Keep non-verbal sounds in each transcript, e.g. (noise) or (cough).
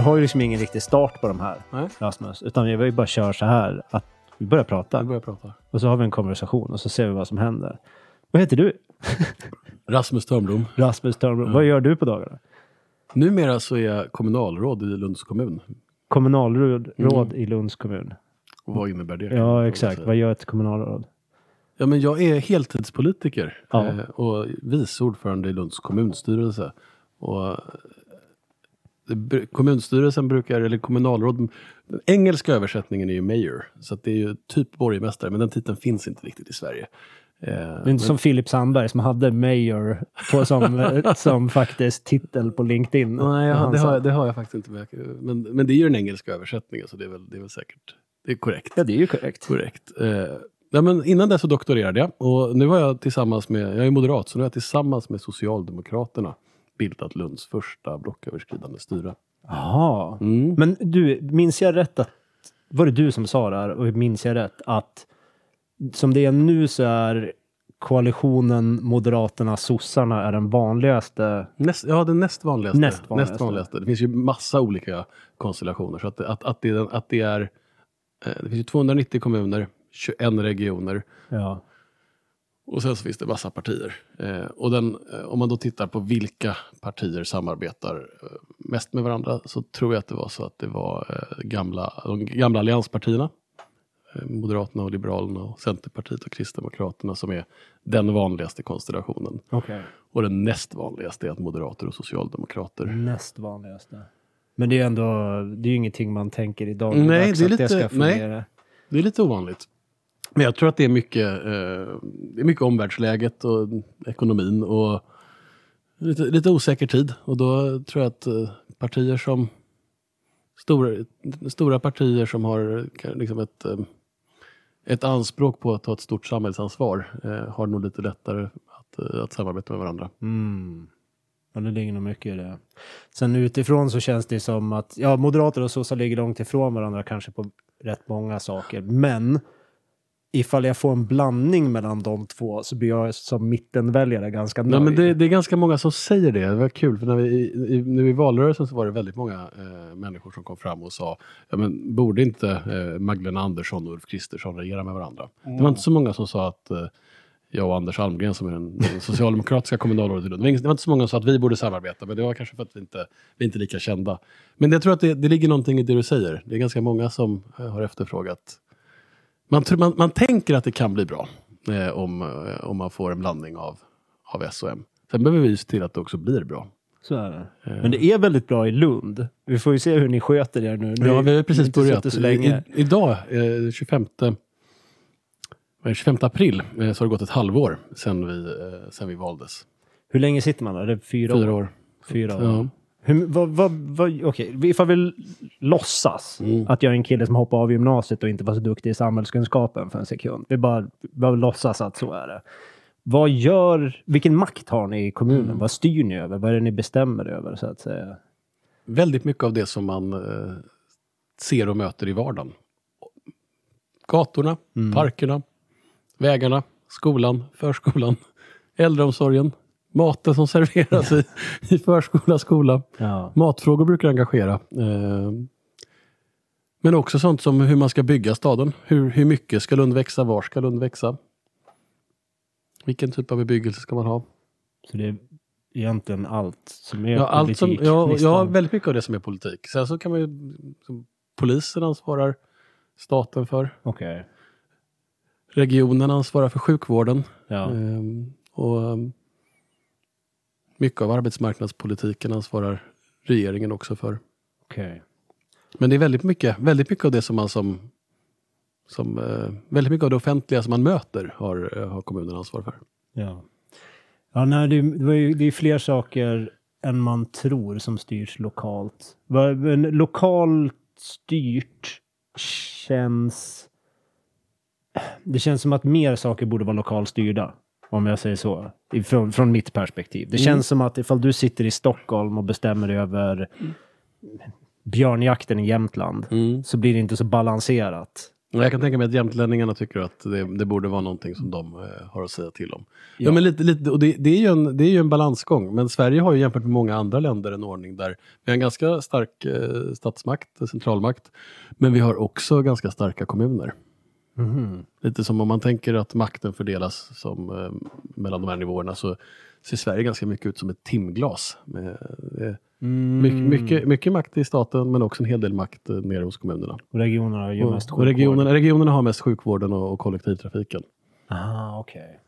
Vi har ju liksom ingen riktig start på de här, Nej. Rasmus. Utan vi bara köra så här att vi börjar prata. Jag börjar prata. Och så har vi en konversation och så ser vi vad som händer. Vad heter du? (laughs) Rasmus Törnblom. Rasmus Törnblom. Vad gör du på dagarna? Numera så är jag kommunalråd i Lunds kommun. Kommunalråd råd Mm. i Lunds kommun. Och vad innebär det? Ja, exakt. Vad gör ett kommunalråd? Ja, men jag är heltidspolitiker Ja. eh, och vice ordförande i Lunds kommunstyrelse. Och kommunstyrelsen brukar, eller kommunalråd, den engelska översättningen är ju mayor. Så det är ju typ borgmästare, men den titeln finns inte riktigt i Sverige. Eh, Det är inte som Filip Sandberg som hade mayor på som, (laughs) som faktiskt titel på LinkedIn. Nej, jag, Han det, har, det har jag faktiskt inte. med. Men, men det är ju den engelska översättningen, så det är väl, det är väl säkert det är korrekt. Ja, det är ju korrekt. Korrekt. Eh, ja, men innan dess så doktorerade jag och nu har jag tillsammans med, jag är moderat, så nu har jag tillsammans med Socialdemokraterna bildat Lunds första blocköverskridande styre. Jaha. Mm. Men du, minns jag rätt att... Var det du som sa det här? Och minns jag rätt att som det är nu så är koalitionen Moderaterna-sossarna är den vanligaste. Näst, ja, den näst vanligaste. Näst vanligaste. Näst vanligaste. Det finns ju massa olika konstellationer. Så att, att, att, det, att det är, eh, det finns ju 290 kommuner, 21 regioner Ja. Och sen så finns det massa partier. Eh, och den, eh, om man då tittar på vilka partier samarbetar eh, mest med varandra så tror jag att det var så att det var eh, gamla, de gamla allianspartierna. Eh, Moderaterna och Liberalerna och Centerpartiet och Kristdemokraterna som är den vanligaste konstellationen. Okej. Och den näst vanligaste är att Moderater och Socialdemokrater. Näst vanligaste. Men det är ändå, det är ju ingenting man tänker idag. Nej, det är att lite- det ska nej. Det är lite ovanligt. Men jag tror att det är mycket, eh, det är mycket omvärldsläget och ekonomin och lite, lite osäker tid. Och då tror jag att eh, partier som stora, stora partier som har liksom ett, eh, ett anspråk på att ta ett stort samhällsansvar eh, har nog lite lättare att, eh, att samarbeta med varandra. Mm. Ja, det ligger nog mycket i det. Sen utifrån så känns det som att, ja, moderater och sossar ligger långt ifrån varandra kanske på rätt många saker. Men ifall jag får en blandning mellan de två så blir jag som mittenväljare ganska nöjd. Nej, men det, det är ganska många som säger det. Det var kul, för när vi, i, nu i valrörelsen så var det väldigt många eh, människor som kom fram och sa, ja, men borde inte eh, Magdalena Andersson och Ulf Kristersson regera med varandra? Det var inte så många som sa att eh, jag och Anders Almgren som är den, den (laughs) socialdemokratiska kommunalrådet i Lund, det var ing- det var inte så många som sa att vi borde samarbeta, men det var kanske för att vi inte vi är inte lika kända. Men jag tror att det, det ligger någonting i det du säger. Det är ganska många som eh, har efterfrågat man, man, man tänker att det kan bli bra eh, om, eh, om man får en blandning av, av S och M. Sen behöver vi se till att det också blir bra. Så är det. Men det är väldigt bra i Lund. Vi får ju se hur ni sköter er nu. Ni- Ja, vi har precis börjat. så länge. I, idag, eh, 25, vad är det, 25 april, eh, så har det gått ett halvår sedan vi, eh, sedan vi valdes. Hur länge sitter man där? Det är fyra, Fyra år. Fyra år. Ja. Hur, vad, vad, vad, okej, ifall vi låtsas Mm. att jag är en kille som hoppade av gymnasiet och inte var så duktig i samhällskunskapen för en sekund. Vi bara, bara låtsas att så är det. Vad gör, vilken makt har ni i kommunen? Mm. Vad styr ni över? Vad är det ni bestämmer över så att säga? Väldigt mycket av det som man eh, ser och möter i vardagen. Gatorna, parkerna, vägarna, skolan, förskolan, (laughs) äldreomsorgen, maten som serveras i, i förskola, skola. Ja. Matfrågor brukar engagera. Eh, men också sånt som hur man ska bygga staden. Hur, hur mycket ska Lund växa? Var ska Lund växa? Vilken typ av bebyggelse ska man ha? Så det är egentligen allt som är Ja, allt som, politik. ja, ja, väldigt mycket av det som är politik. Sen så kan man ju, polisen ansvarar staten för. Okej. Regionen ansvarar för sjukvården. Ja. Ehm, och mycket av arbetsmarknadspolitiken ansvarar regeringen också för. Okej. Men det är väldigt mycket, väldigt mycket av det som man som, som eh, väldigt mycket av det offentliga som man möter har, eh, har kommunen ansvar för. Ja. Ja, nej, det, ju, det är fler saker än man tror som styrs lokalt. Lokalt styrt känns... Det känns som att mer saker borde vara lokalstyrda. Om jag säger så. Från, från mitt perspektiv. Det känns som att ifall du sitter i Stockholm och bestämmer över björnjakten i Jämtland så blir det inte så balanserat Jag kan tänka mig att jämtlänningarna tycker att det, det borde vara någonting som de eh, har att säga till om. Ja. Ja. men lite, lite, och det, det, är ju en, det är ju en balansgång, men Sverige har ju jämfört med många andra länder en ordning där vi har en ganska stark eh, statsmakt, centralmakt, men vi har också ganska starka kommuner. Mhm. Lite som om man tänker att makten fördelas som, eh, mellan de här nivåerna så ser Sverige ganska mycket ut som ett timglas. Med, eh, Mm. mycket, mycket, mycket makt i staten men också en hel del makt eh, nere hos kommunerna. Och regionerna har ju mest Och, och regionerna, regionerna har mest sjukvården och, och kollektivtrafiken. Ah, okej.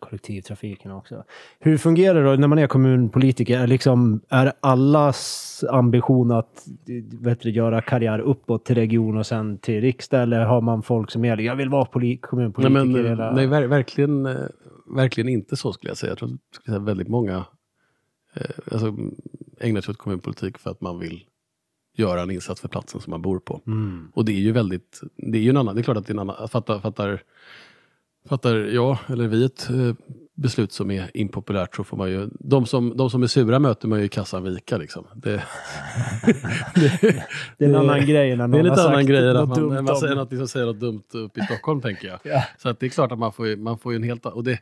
Kollektivtrafiken också. Hur fungerar det då när man är kommunpolitiker? Liksom, är allas ambition att vet du, göra karriär uppåt till region och sen till riksdag? Eller har man folk som är jag vill vara poli- Nej, kommunpolitiker? men, hela... nej ver, verkligen, eh, verkligen inte så skulle jag säga. Jag tror att väldigt många eh, alltså, ägnar sig åt kommunpolitik för att man vill göra en insats för platsen som man bor på. Mm. Och det är ju väldigt, det är ju en annan, det är klart att det är en annan, fattar, fattar, fattar jag eller vi ett eh, beslut som är impopulärt så får man ju, de som, de som är sura möter man ju i kassan vika liksom. Det, (laughs) det, Det är en annan grej när någon det är har lite annan grej att man, man om- säger något som säger något dumt uppe i Stockholm tänker jag. Ja. Så att det är klart att man får man får ju en helt och det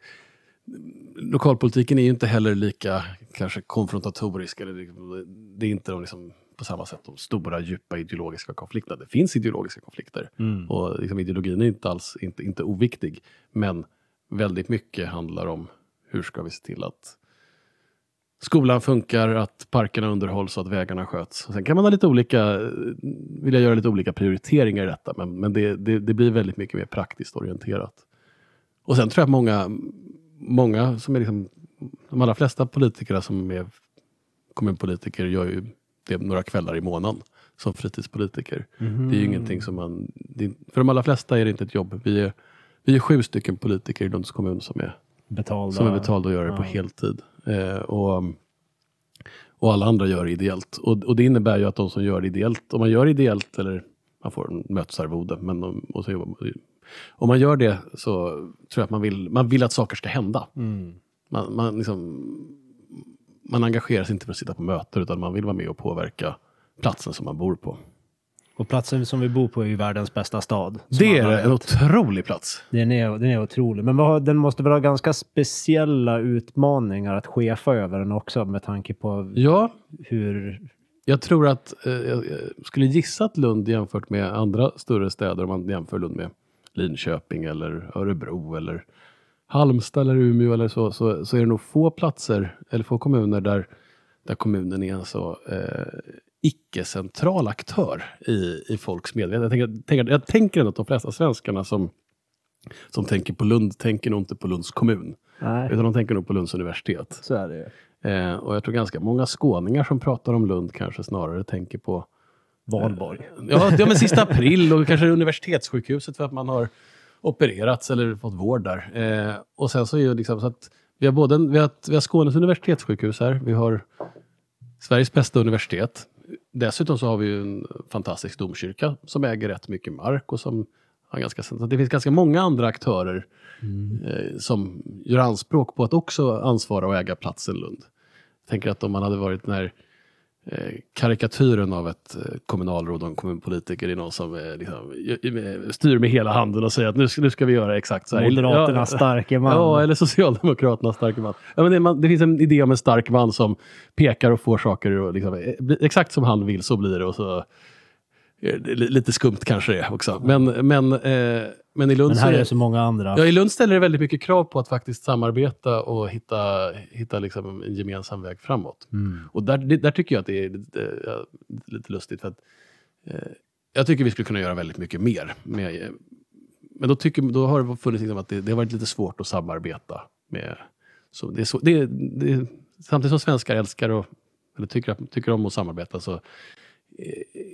Lokalpolitiken är ju inte heller lika kanske konfrontatorisk. Eller det- det är inte de liksom, på samma sätt de stora djupa ideologiska konflikterna. Det finns ideologiska konflikter Mm. och liksom, ideologin är inte alls inte, inte oviktig. Men väldigt mycket handlar om hur ska vi se till att skolan funkar, att parkerna underhålls och att vägarna sköts. Sen kan man ha lite olika, vilja göra lite olika prioriteringar i detta, men, men det, det, det blir väldigt mycket mer praktiskt orienterat. Och sen tror jag att många, många som är liksom, de allra flesta politiker som är kommunpolitiker gör ju det några kvällar i månaden som fritidspolitiker. Mhm. Det är ju ingenting som man, det, för de allra flesta är det inte ett jobb. Vi är, vi är sju stycken politiker i Lunds kommun som är betalda. som är betalda och gör det på Ja. heltid. Eh, och, och alla andra gör det ideellt. Och, och det innebär ju att de som gör det ideellt, om man gör det ideellt eller man får en mötesarvode, men om, och så jobbar man, om man gör det så tror jag att man vill, man vill att saker ska hända. Mm. Man, man, liksom, man engagerar sig inte för att sitta på möten utan man vill vara med och påverka platsen som man bor på. Och platsen som vi bor på är ju världens bästa stad. Det är en otrolig plats. Den är, den är otrolig. Men vad, den måste väl ha ganska speciella utmaningar att chefa över den också med tanke på Ja, hur... Jag tror att, eh, jag skulle gissa att Lund jämfört med andra större städer, om man jämför Lund med Linköping eller Örebro eller Halmstad eller Umeå eller så, så, så är det nog få platser eller få kommuner där, där kommunen är en så eh, icke-central aktör i, i folks medvetande. Jag tänker, jag tänker ändå att de flesta svenskarna som, som tänker på Lund tänker nog inte på Lunds kommun, Nej, utan de tänker nog på Lunds universitet. så är det ju. Eh, och jag tror ganska många skåningar som pratar om Lund kanske snarare tänker på Valborg. Ja, ja men sista (laughs) april och kanske universitetssjukhuset för att man har opererats eller fått vård där. Eh, och sen så är ju liksom så att vi har både en, vi har, vi har Skånes universitetssjukhus här, vi har Sveriges bästa universitet. Dessutom så har vi ju en fantastisk domkyrka som äger rätt mycket mark och som har ganska, så det finns ganska många andra aktörer eh, som gör anspråk på att också ansvara och äga platsen Lund. Jag tänker att om man hade varit den här karikatyren av ett eh, kommunalråd och en kommunpolitiker i någon som eh, liksom, styr med hela handen och säger att nu ska, nu ska vi göra exakt så här. Moderaternas starke man. Ja, eller Socialdemokraternas starke man. Ja, men det, man. Det finns en idé om en stark man som pekar och får saker och liksom, eh, exakt som han vill så blir det. Och så, eh, det är li- lite skumt kanske det är också. Men, men, eh, men i Lund Men så här är är det- så många andra. Ja, i Lund ställer det väldigt mycket krav på att faktiskt samarbeta och hitta, hitta liksom en gemensam väg framåt. Mm. Och där, där tycker jag att det är lite, ja, lite lustigt. För att, eh, jag tycker vi skulle kunna göra väldigt mycket mer. Med, eh, men då, tycker, då har det funnits liksom att det, det har varit lite svårt att samarbeta med. Så det är så, det, det, samtidigt som svenskar älskar och, eller tycker, tycker om att samarbeta så eh,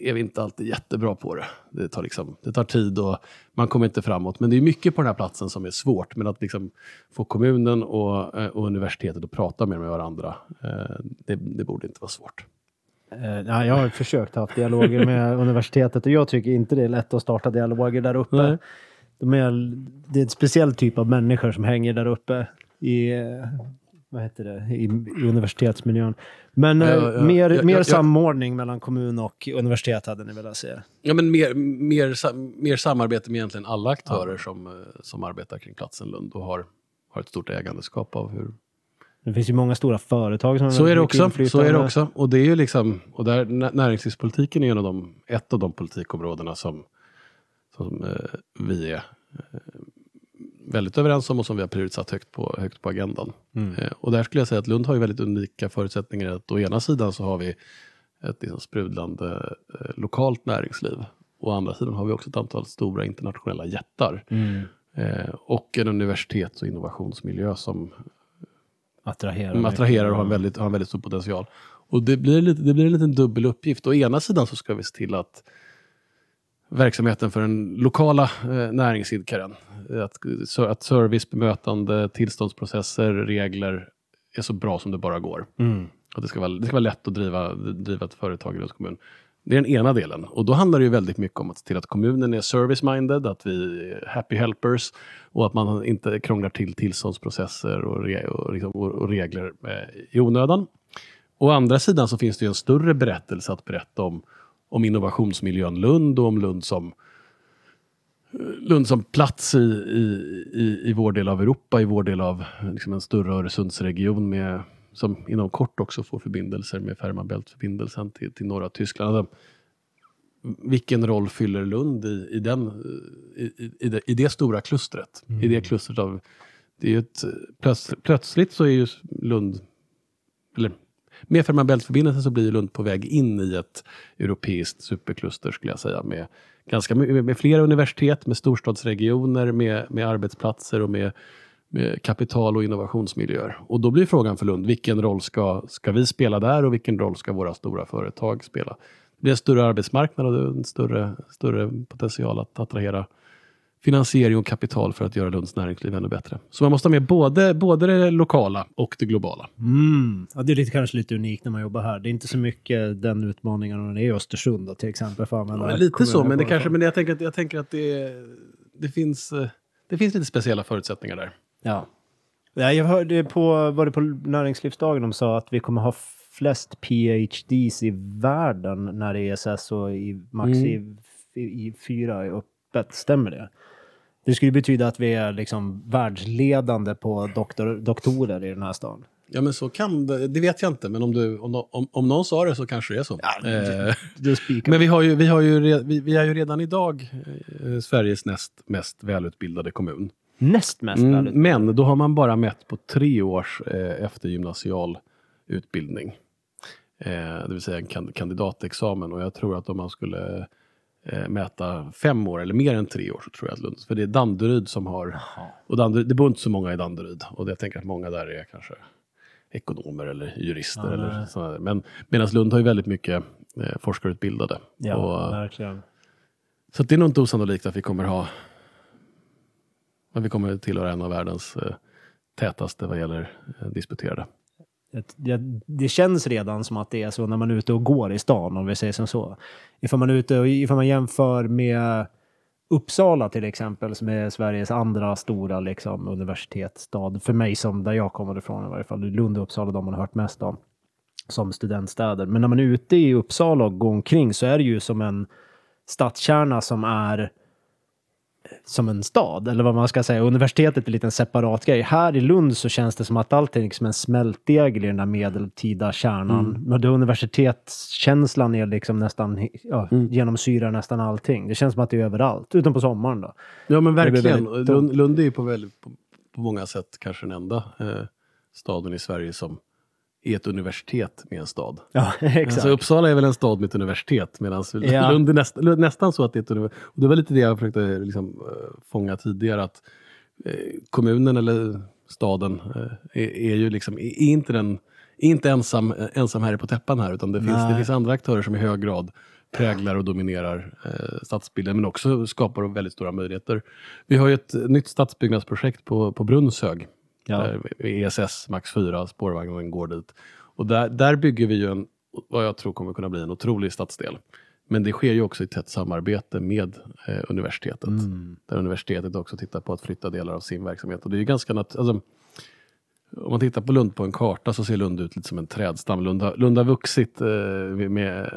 är vi inte alltid jättebra på det. Det tar, liksom, det tar tid och man kommer inte framåt. Men det är mycket på den här platsen som är svårt. Men att liksom få kommunen och, eh, och universitetet att prata mer med varandra, eh, det, det borde inte vara svårt. Eh, nej, jag har försökt haft dialoger med (laughs) universitetet och jag tycker inte det är lätt att starta dialoger där uppe. Nej. De är, det är en speciell typ av människor som hänger där uppe. I, vad heter det, i, i universitetsmiljön. Men eh, Ja, ja, mer, ja, mer ja. samordning mellan kommun och universitet hade ni velat se. Ja, men mer, mer, mer samarbete med egentligen alla aktörer som, eh, som arbetar kring platsen Lund och har, har ett stort ägandeskap av hur... Det finns ju många stora företag som har Så är det också. Så är det också. Och det är ju liksom, och där nä- näringslivspolitiken är en av de, ett av de politikområdena som, som eh, vi är eh, väldigt överens om och som vi har prioriterat högt på, högt på agendan. Mm. Eh, och där skulle jag säga att Lund har ju väldigt unika förutsättningar. Att å ena sidan så har vi ett liksom sprudlande eh, lokalt näringsliv. Å andra sidan har vi också ett antal stora internationella jättar. Mm. Eh, och en universitets och innovationsmiljö som Attraherar. de attraherar och har en väldigt, har en väldigt stor potential. Och det blir, lite, det blir en liten dubbel uppgift. Å ena sidan så ska vi se till att verksamheten för den lokala eh, näringsidkaren, att, att service, bemötande, tillståndsprocesser, regler är så bra som det bara går. Mm. Att det ska vara, det ska vara lätt att driva, driva ett företag i Lunds kommun. Det är den ena delen. Och då handlar det ju väldigt mycket om att se till att kommunen är service-minded, att vi är happy helpers och att man inte krånglar till tillståndsprocesser och, re, och, liksom, och, och regler eh, i onödan. Å andra sidan så finns det ju en större berättelse att berätta om, om innovationsmiljön Lund och om Lund som Lund som plats i, i, i, vår del av Europa, i vår del av liksom en större Öresundsregion med, som inom kort också får förbindelser med Fehmarn Bält-förbindelsen till, till norra Tyskland. Vilken roll fyller Lund i, i, den, i, i, det, i det stora klustret? I det klustret av... Det är ett, plöts, plötsligt så är ju Lund... Eller, med Fehmarn Bält-förbindelsen så blir Lund på väg in i ett europeiskt superkluster skulle jag säga. Med, ganska, med, med flera universitet, med storstadsregioner, med, med arbetsplatser och med, med kapital och innovationsmiljöer. Och då blir frågan för Lund, vilken roll ska, ska vi spela där och vilken roll ska våra stora företag spela? Det blir en större arbetsmarknad och en större, större potential att attrahera finansiering och kapital för att göra Lunds näringsliv ännu bättre. Så man måste ha med både, både det lokala och det globala. Mm. Ja, det är lite, kanske lite unikt när man jobbar här. Det är inte så mycket den utmaningen när det är i Östersund då, till exempel. För Ja, lite så, men, det kanske, men jag tänker att, jag tänker att det, det, finns, eh, det finns lite speciella förutsättningar där. Ja. ja jag hörde på, var det på näringslivsdagen de sa att vi kommer ha flest PhDs i världen när ESS och i max i, i fyra är öppet. Stämmer det? Det skulle betyda att vi är liksom världsledande på doktor, doktorer i den här stan. Ja, men så kan det, det vet jag inte, men om, du, om, om, om någon sa det så kanske det är så. Eh, Du spikar. men vi, har ju, vi, har ju, vi, vi är ju redan idag eh, Sveriges näst mest välutbildade kommun. Näst mest Mm, väldigt. men då har man bara mätt på tre års eh, eftergymnasial utbildning. Eh, det vill säga en kan, kandidatexamen. Och jag tror att om man skulle eh, mäta fem år eller mer än tre år så tror jag att Lund, för det är Danderyd som har, och Danderyd, det bor inte så många i Danderyd. Och jag tänker att många där är kanske ekonomer eller jurister. Ja, eller sådär. Men medan Lund har ju väldigt mycket eh, forskarutbildade. Ja, och, verkligen. så det är nog inte osannolikt att vi kommer ha att vi kommer tillhöra en av världens eh, tätaste vad gäller eh, disputerade. Det, det, känns redan som att det är så när man är ute och går i stan, om vi säger som så. Ifall man, är ute och, ifall man jämför med Uppsala till exempel, som är Sveriges andra stora liksom, universitetsstad. För mig som där jag kommer ifrån i varje fall. Lund och Uppsala, de man har hört mest om. Som studentstäder. Men när man är ute i Uppsala och går omkring så är det ju som en stadskärna som är som en stad, eller vad man ska säga. Universitetet är en liten separat grej. Här i Lund så känns det som att allting är liksom en smältdegel i den där medeltida kärnan. Mm. Men universitetskänslan är liksom nästan, ja, Mm. genomsyrar nästan allting. Det känns som att det är överallt, utom på sommaren då. Ja men verkligen. väldigt Lund, Lund är ju på, väldigt, på, på många sätt kanske den enda eh, staden i Sverige som är ett universitet med en stad. Ja, (laughs) exakt. Alltså Uppsala är väl en stad med ett universitet medan Ja. Lund är näst, nästan så att det är ett universitet. Och det var lite det jag försökte liksom, eh, fånga tidigare. att eh, Kommunen eller staden eh, är, är ju liksom, är inte, den, är inte ensam, eh, ensam här på täppan här utan det finns, det finns andra aktörer som i hög grad präglar och dominerar eh, stadsbilden men också skapar väldigt stora möjligheter. Vi har ju ett nytt stadsbyggnadsprojekt på, på Brunnshög Ja. ESS Max 4, spårvagnen går dit. Och där, där bygger vi ju en, vad jag tror kommer kunna bli en otrolig stadsdel. Men det sker ju också i tätt samarbete med eh, universitetet. Mm. Där universitetet också tittar på att flytta delar av sin verksamhet. Och det är ganska nat- alltså, om man tittar på Lund på en karta så ser Lund ut lite som en trädstam. Lund har, Lund har vuxit eh, med,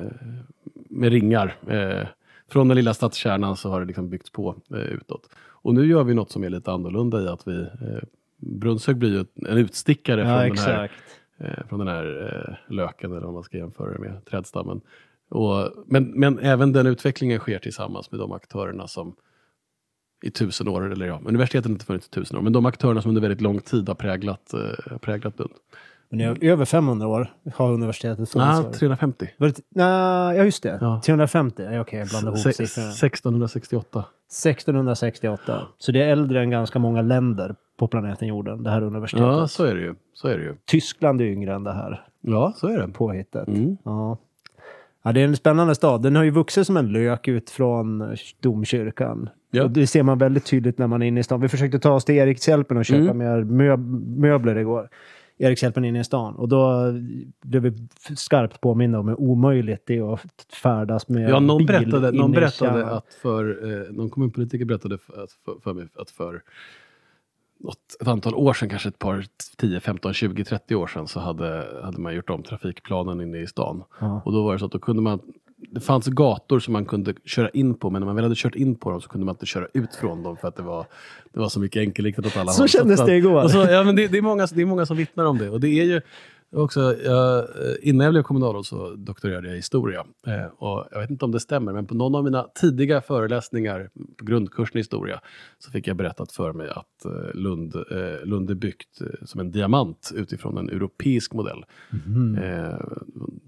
med ringar. Eh, från den lilla stadskärnan så har det liksom byggts på eh, utåt. Och nu gör vi något som är lite annorlunda i att vi eh, Brunnshög blir ju en utstickare Ja, från, den exakt. här, eh, från den här eh, löken eller vad man ska jämföra det med, trädstammen. Och, men, men även den utvecklingen sker tillsammans med de aktörerna som i tusen år, eller ja, universitetet har inte funnits i tusen år, men de aktörerna som under väldigt lång tid har präglat, eh, präglat Lund. Men i över 500 år har universitetet funnits. Det? 350. Var det, nej, ja, just det. Ja. 350. Ja, Okej, jag blandade ihop siffrorna. 1668. 1668. Så det är äldre än ganska många länder på planeten jorden, det här universitetet. Ja, så är det ju. Så är det ju. Tyskland är yngre än det här Ja, så är det. påhittet. Mm. Ja. ja, det är en spännande stad. Den har ju vuxit som en lök ut från domkyrkan. Ja. Och det ser man väldigt tydligt när man är inne i stan. Vi försökte ta oss till Erikshjälpen och köpa Mm. mer möb- möbler igår. Erikshjälpen inne i stan. Och då blev vi skarpt påminna om hur omöjligt det är att färdas med Ja, någon bil berättade, någon berättade att för, eh, någon kommunpolitiker berättade för, att för, för mig att för något, ett antal år sedan, kanske ett par 10, 15, 20, 30 år sedan så hade, hade man gjort om trafikplanen inne i stan. Ja. Och då var det så att då kunde man det fanns gator som man kunde köra in på, men när man väl hade kört in på dem så kunde man inte köra ut från dem för att det var, det var så mycket enkelriktat åt alla Så håll. kändes att- det igår. Så, ja, men det, det, är många, det är många som vittnar om det. Och det är ju också, jag, innan jag blev kommunalråd så doktorerade jag i historia. Eh, och jag vet inte om det stämmer, men på någon av mina tidiga föreläsningar på grundkursen i historia så fick jag berättat för mig att eh, Lund, eh, Lund är byggt eh, som en diamant utifrån en europeisk modell. Mhm. Eh,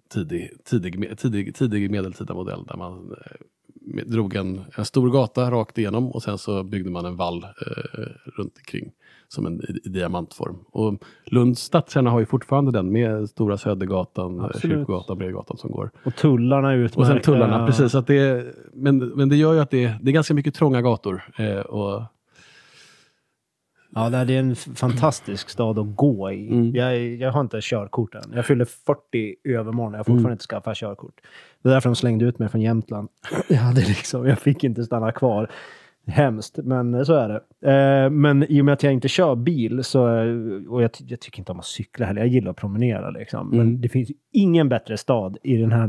tidig, tidig, tidig, tidig medeltida modell där man eh, drog en, en stor gata rakt igenom och sen så byggde man en vall eh, runt omkring som en diamantform. Och Lunds stadskärna har ju fortfarande den med Stora Södergatan, eh, Absolut. Kyrkogatan, Bredgatan som går. Och tullarna är utmärkta. Och sen tullarna, precis. Att det, är- men, men det gör ju att det, är- det är ganska mycket trånga gator. Eh, och, Ja, det är en fantastisk stad att gå i. Mm. Jag, jag har inte körkort än. Jag fyller 40 i övermorgon. Jag har fortfarande Mm. inte skaffat körkort. Det är därför de slängde ut mig från Jämtland. (clears throat) Jag, hade liksom, jag fick inte stanna kvar. Hemskt, men så är det. Eh, men i och med att jag inte kör bil, så, och jag, jag tycker inte om att cykla heller. Jag gillar att promenera. Liksom. Men Mm. det finns ingen bättre stad i den här,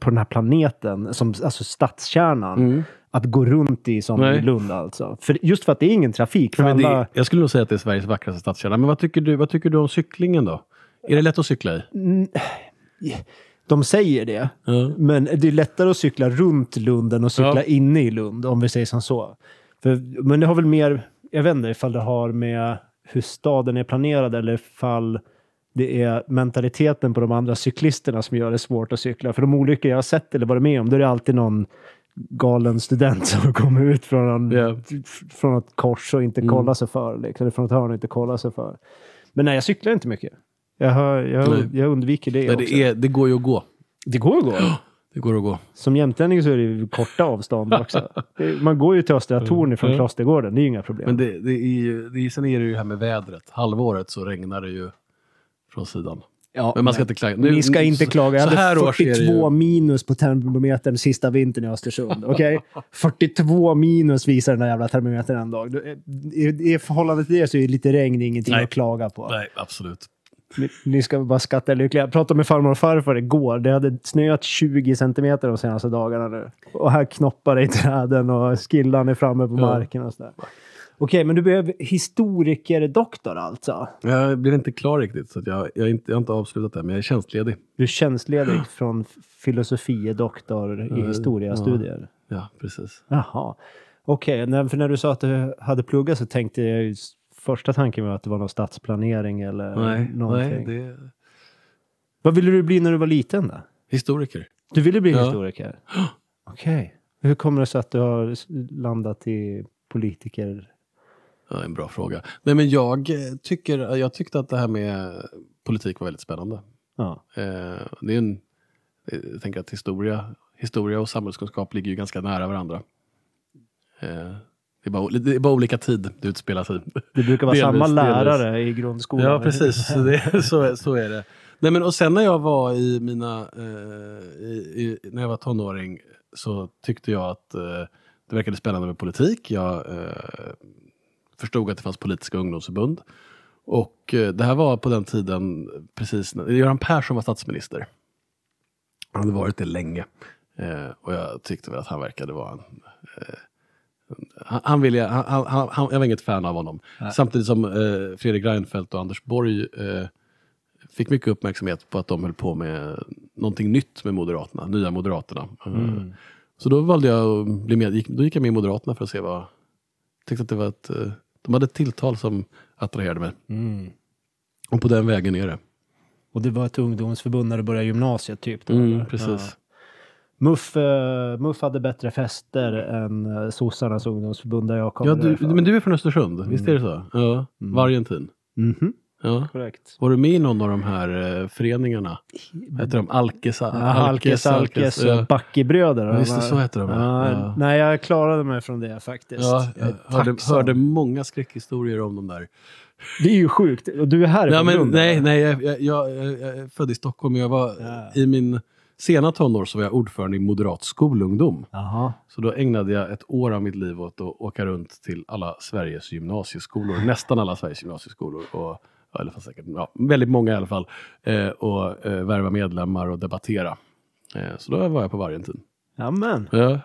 på den här planeten, som, alltså stadskärnan, Mm. att gå runt i som Nej. i Lund. Alltså. För, just för att det är ingen trafik. För alla, det, jag skulle nog säga att det är Sveriges vackraste stadskärna. Men vad tycker du, vad tycker du om cyklingen då? Är det lätt att cykla i? Mm, De säger det, Ja. men det är lättare att cykla runt Lund än att cykla Ja. inne i Lund, om vi säger som så. För, men det har väl mer, jag vet inte ifall det har med hur staden är planerad eller ifall det är mentaliteten på de andra cyklisterna som gör det svårt att cykla. För de olyckor jag har sett eller varit med om, då är det alltid någon galen student (laughs) som kommer ut från, en, Ja. från ett kors och inte Mm. kollar sig för. Liksom, eller från ett hörn och inte kollar sig för. Men nej, jag cyklar inte mycket. Jag, har, jag, jag undviker det Nej, också. det, är, det går ju att gå. Det går att gå. Det går att gå. Som jämtlänning så är det ju korta avstånd (laughs) också. Det- Man går ju till Östra Torn från Ja. Klostergården, det är ju inga problem. Men det, det är ju, det är, sen är det ju det här med vädret. Halvåret så regnar det ju från sidan. ja, Men man ska inte klaga. Nu- Ni ska inte klaga. Jag så här hade års är det 42 ju- minus på termometern sista vintern i Östersund. (laughs) Okej? 42 minus visar den där jävla termometern en dag. Du- I, I förhållande till det så är lite regn ingenting Nej. att klaga på. Nej, absolut. Ni, ni ska bara skatta er lyckliga. Jag pratade med farmor och farfar igår. Det hade snöat 20 centimeter de senaste dagarna nu. Och här knoppar det i träden och skillan är framme på Ja. marken och sådär. Okej, men du behöver historikerdoktor alltså? Jag blir inte klar riktigt, så jag, jag, inte, jag har inte avslutat det, men jag är tjänstledig. Du är tjänstledig från filosofie-doktor i Ja, historiestudier? Ja, precis. Jaha. Okej, när- för när du sa att du hade pluggat så tänkte jag första tanken var att det var någon stadsplanering eller Nej, någonting. nej, det Vad ville du bli när du var liten då? historiker. Du ville bli Ja. historiker? (gasps) Okej. Hur kommer det sig att du har landat i politiker? Ja, en bra fråga. Nej, men jag, eh, tycker, jag tyckte att det här med politik var väldigt spännande. Ja. Eh, det är en, eh, jag tänker att historia, historia och samhällskunskap ligger ju ganska nära varandra. Eh, det, är bara, det är bara olika tid det utspelar sig. Det brukar vara Delvis, samma delvis. lärare i grundskolan. Ja, precis. Så, det, så, så är det. Nej, men, och sen när jag var i mina, eh, i, i, när jag var tonåring så tyckte jag att eh, det verkade spännande med politik. Jag eh, förstod att det fanns politiska ungdomsförbund. Och eh, det här var på den tiden precis när Göran Persson var statsminister. Han hade varit det länge. Eh, och jag tyckte väl att han verkade vara en... Han, han ville, han, han, han, jag var inget fan av honom. Samtidigt som eh, Fredrik Reinfeldt och Anders Borg eh, fick mycket uppmärksamhet på att de höll på med någonting nytt med Moderaterna, Nya Moderaterna. Eh, Så då valde jag att bli med, gick, då gick jag med i Moderaterna för att se vad... Tyckte att det var ett, eh, de hade ett tilltal som attraherade mig. Mm. Och på den vägen är det. Och det var ett ungdomsförbund när du började gymnasiet typ? Då, Mm, precis. Ja. Muff, eh, Muff hade bättre fester än eh, sossarnas ungdomsförbund där jag kommer Ja, du, men du är från Östersund, visst är det så? Ja, Vargentin. Mhm, Ja. korrekt. Var du med i någon av de här eh, föreningarna? Heter de? Alkes, Ja, Alkes, Alkes ja. och Backebröder. Ja, just det, så heter de, Ja, ja. Nej, jag klarade mig från det faktiskt. Ja, Jag hörde, hörde många skräckhistorier om de där. Det är ju sjukt. Och du är här Ja, men, Lund, nej, nej jag, jag, jag, jag är född i Stockholm. Jag var, Ja. I min sena tonår så var jag ordförande i Moderat skolungdom. Jaha. Så då ägnade jag ett år av mitt liv åt att åka runt till alla Sveriges gymnasieskolor. Nästan alla Sveriges gymnasieskolor. Och, eller fast säkert, ja, väldigt många i alla fall. Eh, och eh, värva medlemmar och debattera. Eh, så då var jag på Vargentin. Amen. Ja.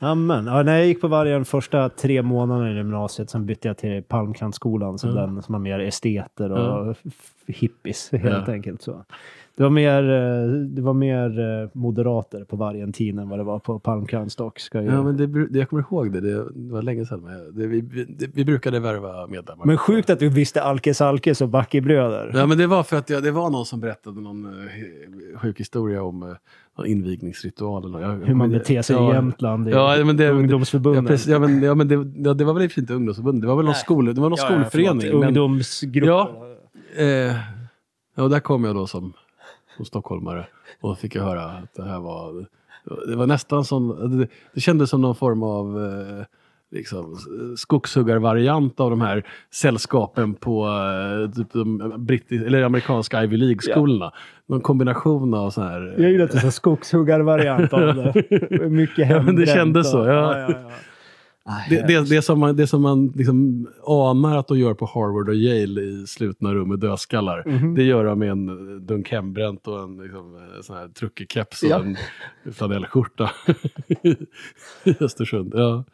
Amen. Ja, när jag gick på Vargen första tre månaderna i gymnasiet, sen bytte jag till Palmkrantskolan, som den som har mer esteter och f- hippies (laughs) helt Ja. enkelt. Så. Det var mer, eh, det var mer eh, moderater på Vargentin än vad det var på Palmkrantz dock. Ska jag... Ja, men det, jag kommer ihåg det. Det, var länge sedan. Det, vi, det, vi brukade värva medlemmar. Men sjukt att du visste Alkes Alkes och Backebröder. Ja, men det var för att jag, det var någon som berättade någon uh, sjuk historia om någon invigningsritual. Eller, jag, Hur man beter sig ja, i Jämtland i Ja, men det, ja, ungdomsförbundet. precis, ja, men, ja, men det, ja, det var väl inte ungdomsförbund. Det var väl någon, skol, det var någon Ja, ja, skolförening. Ungdomsgrupper. Ja. eh, ja, där kom jag då som, som stockholmare och fick jag höra att det här var... Det var nästan som... Det, det kändes som någon form av eh, liksom, skogshuggarvariant av de här sällskapen på eh, typ de brittis, eller amerikanska Ivy League-skolorna. Någon kombination av så här... Jag gillar att det är en skogshuggarvariant av det. (laughs) Mycket Ja, men det hembränt kändes så, ja. ja, ja. Det, det, det som man, det som man liksom anar att de gör på Harvard och Yale i slutna rum med dödskallar. Mhm. Det gör de med en dunk hembränt och en liksom, eh, sån här truckig keps och Ja. en flanellskjorta (laughs) i Östersund. Ja.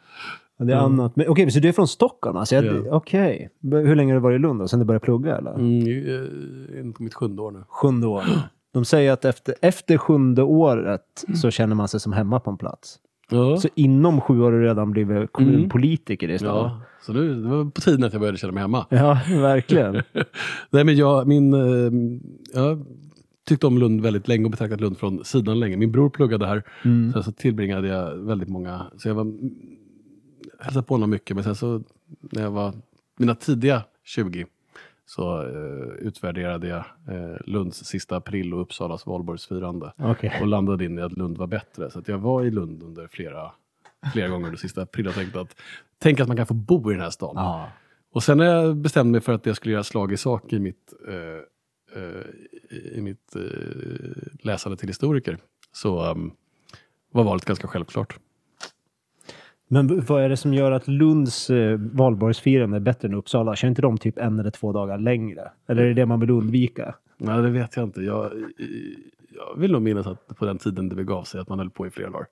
Ja, Det är annat. Men, okej, så du är från Stockholm? Alltså, jag, Ja. Okej. Hur länge har du varit i Lund då? Sen du började plugga eller? Mm, eh, på mitt sjunde år nu. Sjunde år. De säger att efter, efter sjunde året så känner man sig som hemma på en plats. Ja. Så inom sju år har du redan blivit kommunpolitiker i stan. ja, så nu, det var på tiden att jag började känna mig hemma. Ja, verkligen. (laughs) Nej, men jag, min, eh, jag tyckte om Lund väldigt länge och betraktat Lund från sidan länge. Min bror pluggade här. Mm. Sen så tillbringade jag väldigt många, så jag var, hälsade på honom mycket. Men sen så när jag var mina tidiga 20 så eh, utvärderade jag eh, Lunds sista april och Uppsalas valborgsfirande. Okej. Och landade in i att Lund var bättre. Så jag var i Lund under flera, flera gånger under sista april och tänkte att tänk att man kan få bo i den här stan. Ja. Och sen när jag bestämde mig för att jag skulle göra slag i sak i mitt, eh, eh, i mitt eh, läsande till historiker så um, var valet ganska självklart. Men vad är det som gör att Lunds eh, valborgsfirande är bättre än Uppsala? Kör inte de typ en eller två dagar längre? Eller är det det man vill undvika? Nej, det vet jag inte. Jag, jag vill nog minnas att på den tiden det begav sig att man höll på i flera dagar.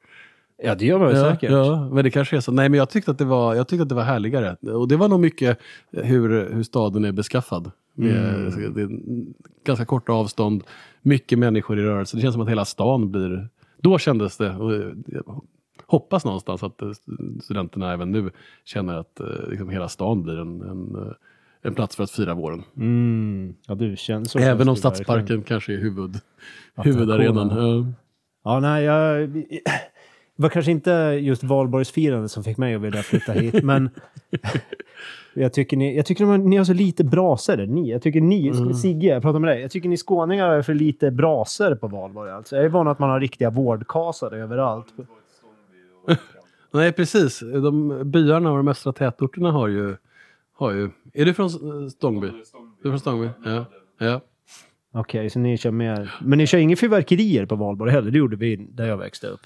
Ja, det gör man Ja, säkert. ja, men det kanske är så. Nej, men jag tyckte att det var, jag tyckte att det var härligare. Och det var nog mycket hur, hur staden är beskaffad. Med, Mm. det är ganska korta avstånd, mycket människor i rörelse. Det känns som att hela stan blir... Då kändes det, och hoppas någonstans att eh, studenterna även nu känner att eh, liksom hela stan blir en, en, eh, en plats för att fira våren. Mm. Ja, du känns. Även om det verkligen. Stadsparken kanske är huvud, huvudarenan. Ja. Ja, nej, jag... Det var kanske inte just valborgsfirandet som fick mig att vilja flytta hit, (laughs) men jag tycker ni, jag tycker ni har så lite braser. Ni, jag tycker ni, Mm. Sigge, jag pratar med dig. Jag tycker ni skåningar har för lite braser på valborg. Alltså. Jag är van att man har riktiga vårdkasar överallt. (laughs) Nej, precis. De byarna och de östra tätorterna har ju... Har ju är du från Stångby? Du är från Stångby? Ja. ja. Okej, så ni kör mer... Men ni kör inga fyrverkerier på valborg heller? Det gjorde vi där jag växte upp.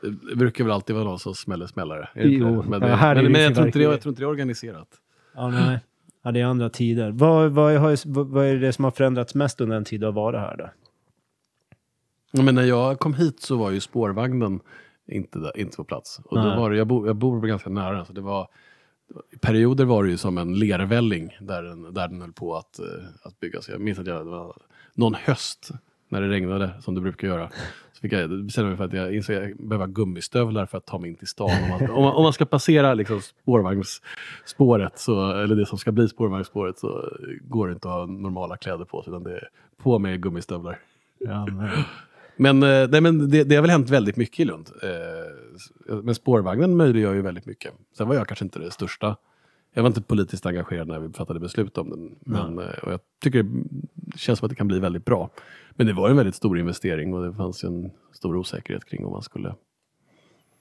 Det brukar väl alltid vara någon som smäller smällare? Är Jo, det? Men, ja, här är men, det men jag, tror inte det, jag tror inte det är organiserat. Ja, nej. Ja, det är andra tider. Vad, vad, har, vad, vad är det som har förändrats mest under den tid du har varit här då? Ja, Men när jag kom hit så var ju spårvagnen inte, där, inte på plats. Och då var det, jag, bo, jag bor ganska nära, så det var, i perioder var det ju som en lervälling där den, där den höll på att, eh, att byggas. Jag minns att jag, det var någon höst när det regnade, som det brukar göra. Så fick jag bestämma mig för att jag insåg att jag behöver gummisstövlar för att ta mig in till stan. Om man, om man, om man ska passera liksom spårvagnsspåret, så, eller det som ska bli spårvagnsspåret, så går det inte att ha normala kläder på sig, utan det är på med gummistövlar. Ja, men, eh, nej, men det, det har väl hänt väldigt mycket i Lund. Eh, men spårvagnen möjliggör ju väldigt mycket. Sen var jag kanske inte det största. Jag var inte politiskt engagerad när vi fattade beslut om den. Men, eh, och jag tycker det känns som att det kan bli väldigt bra. Men det var en väldigt stor investering och det fanns ju en stor osäkerhet kring om man skulle...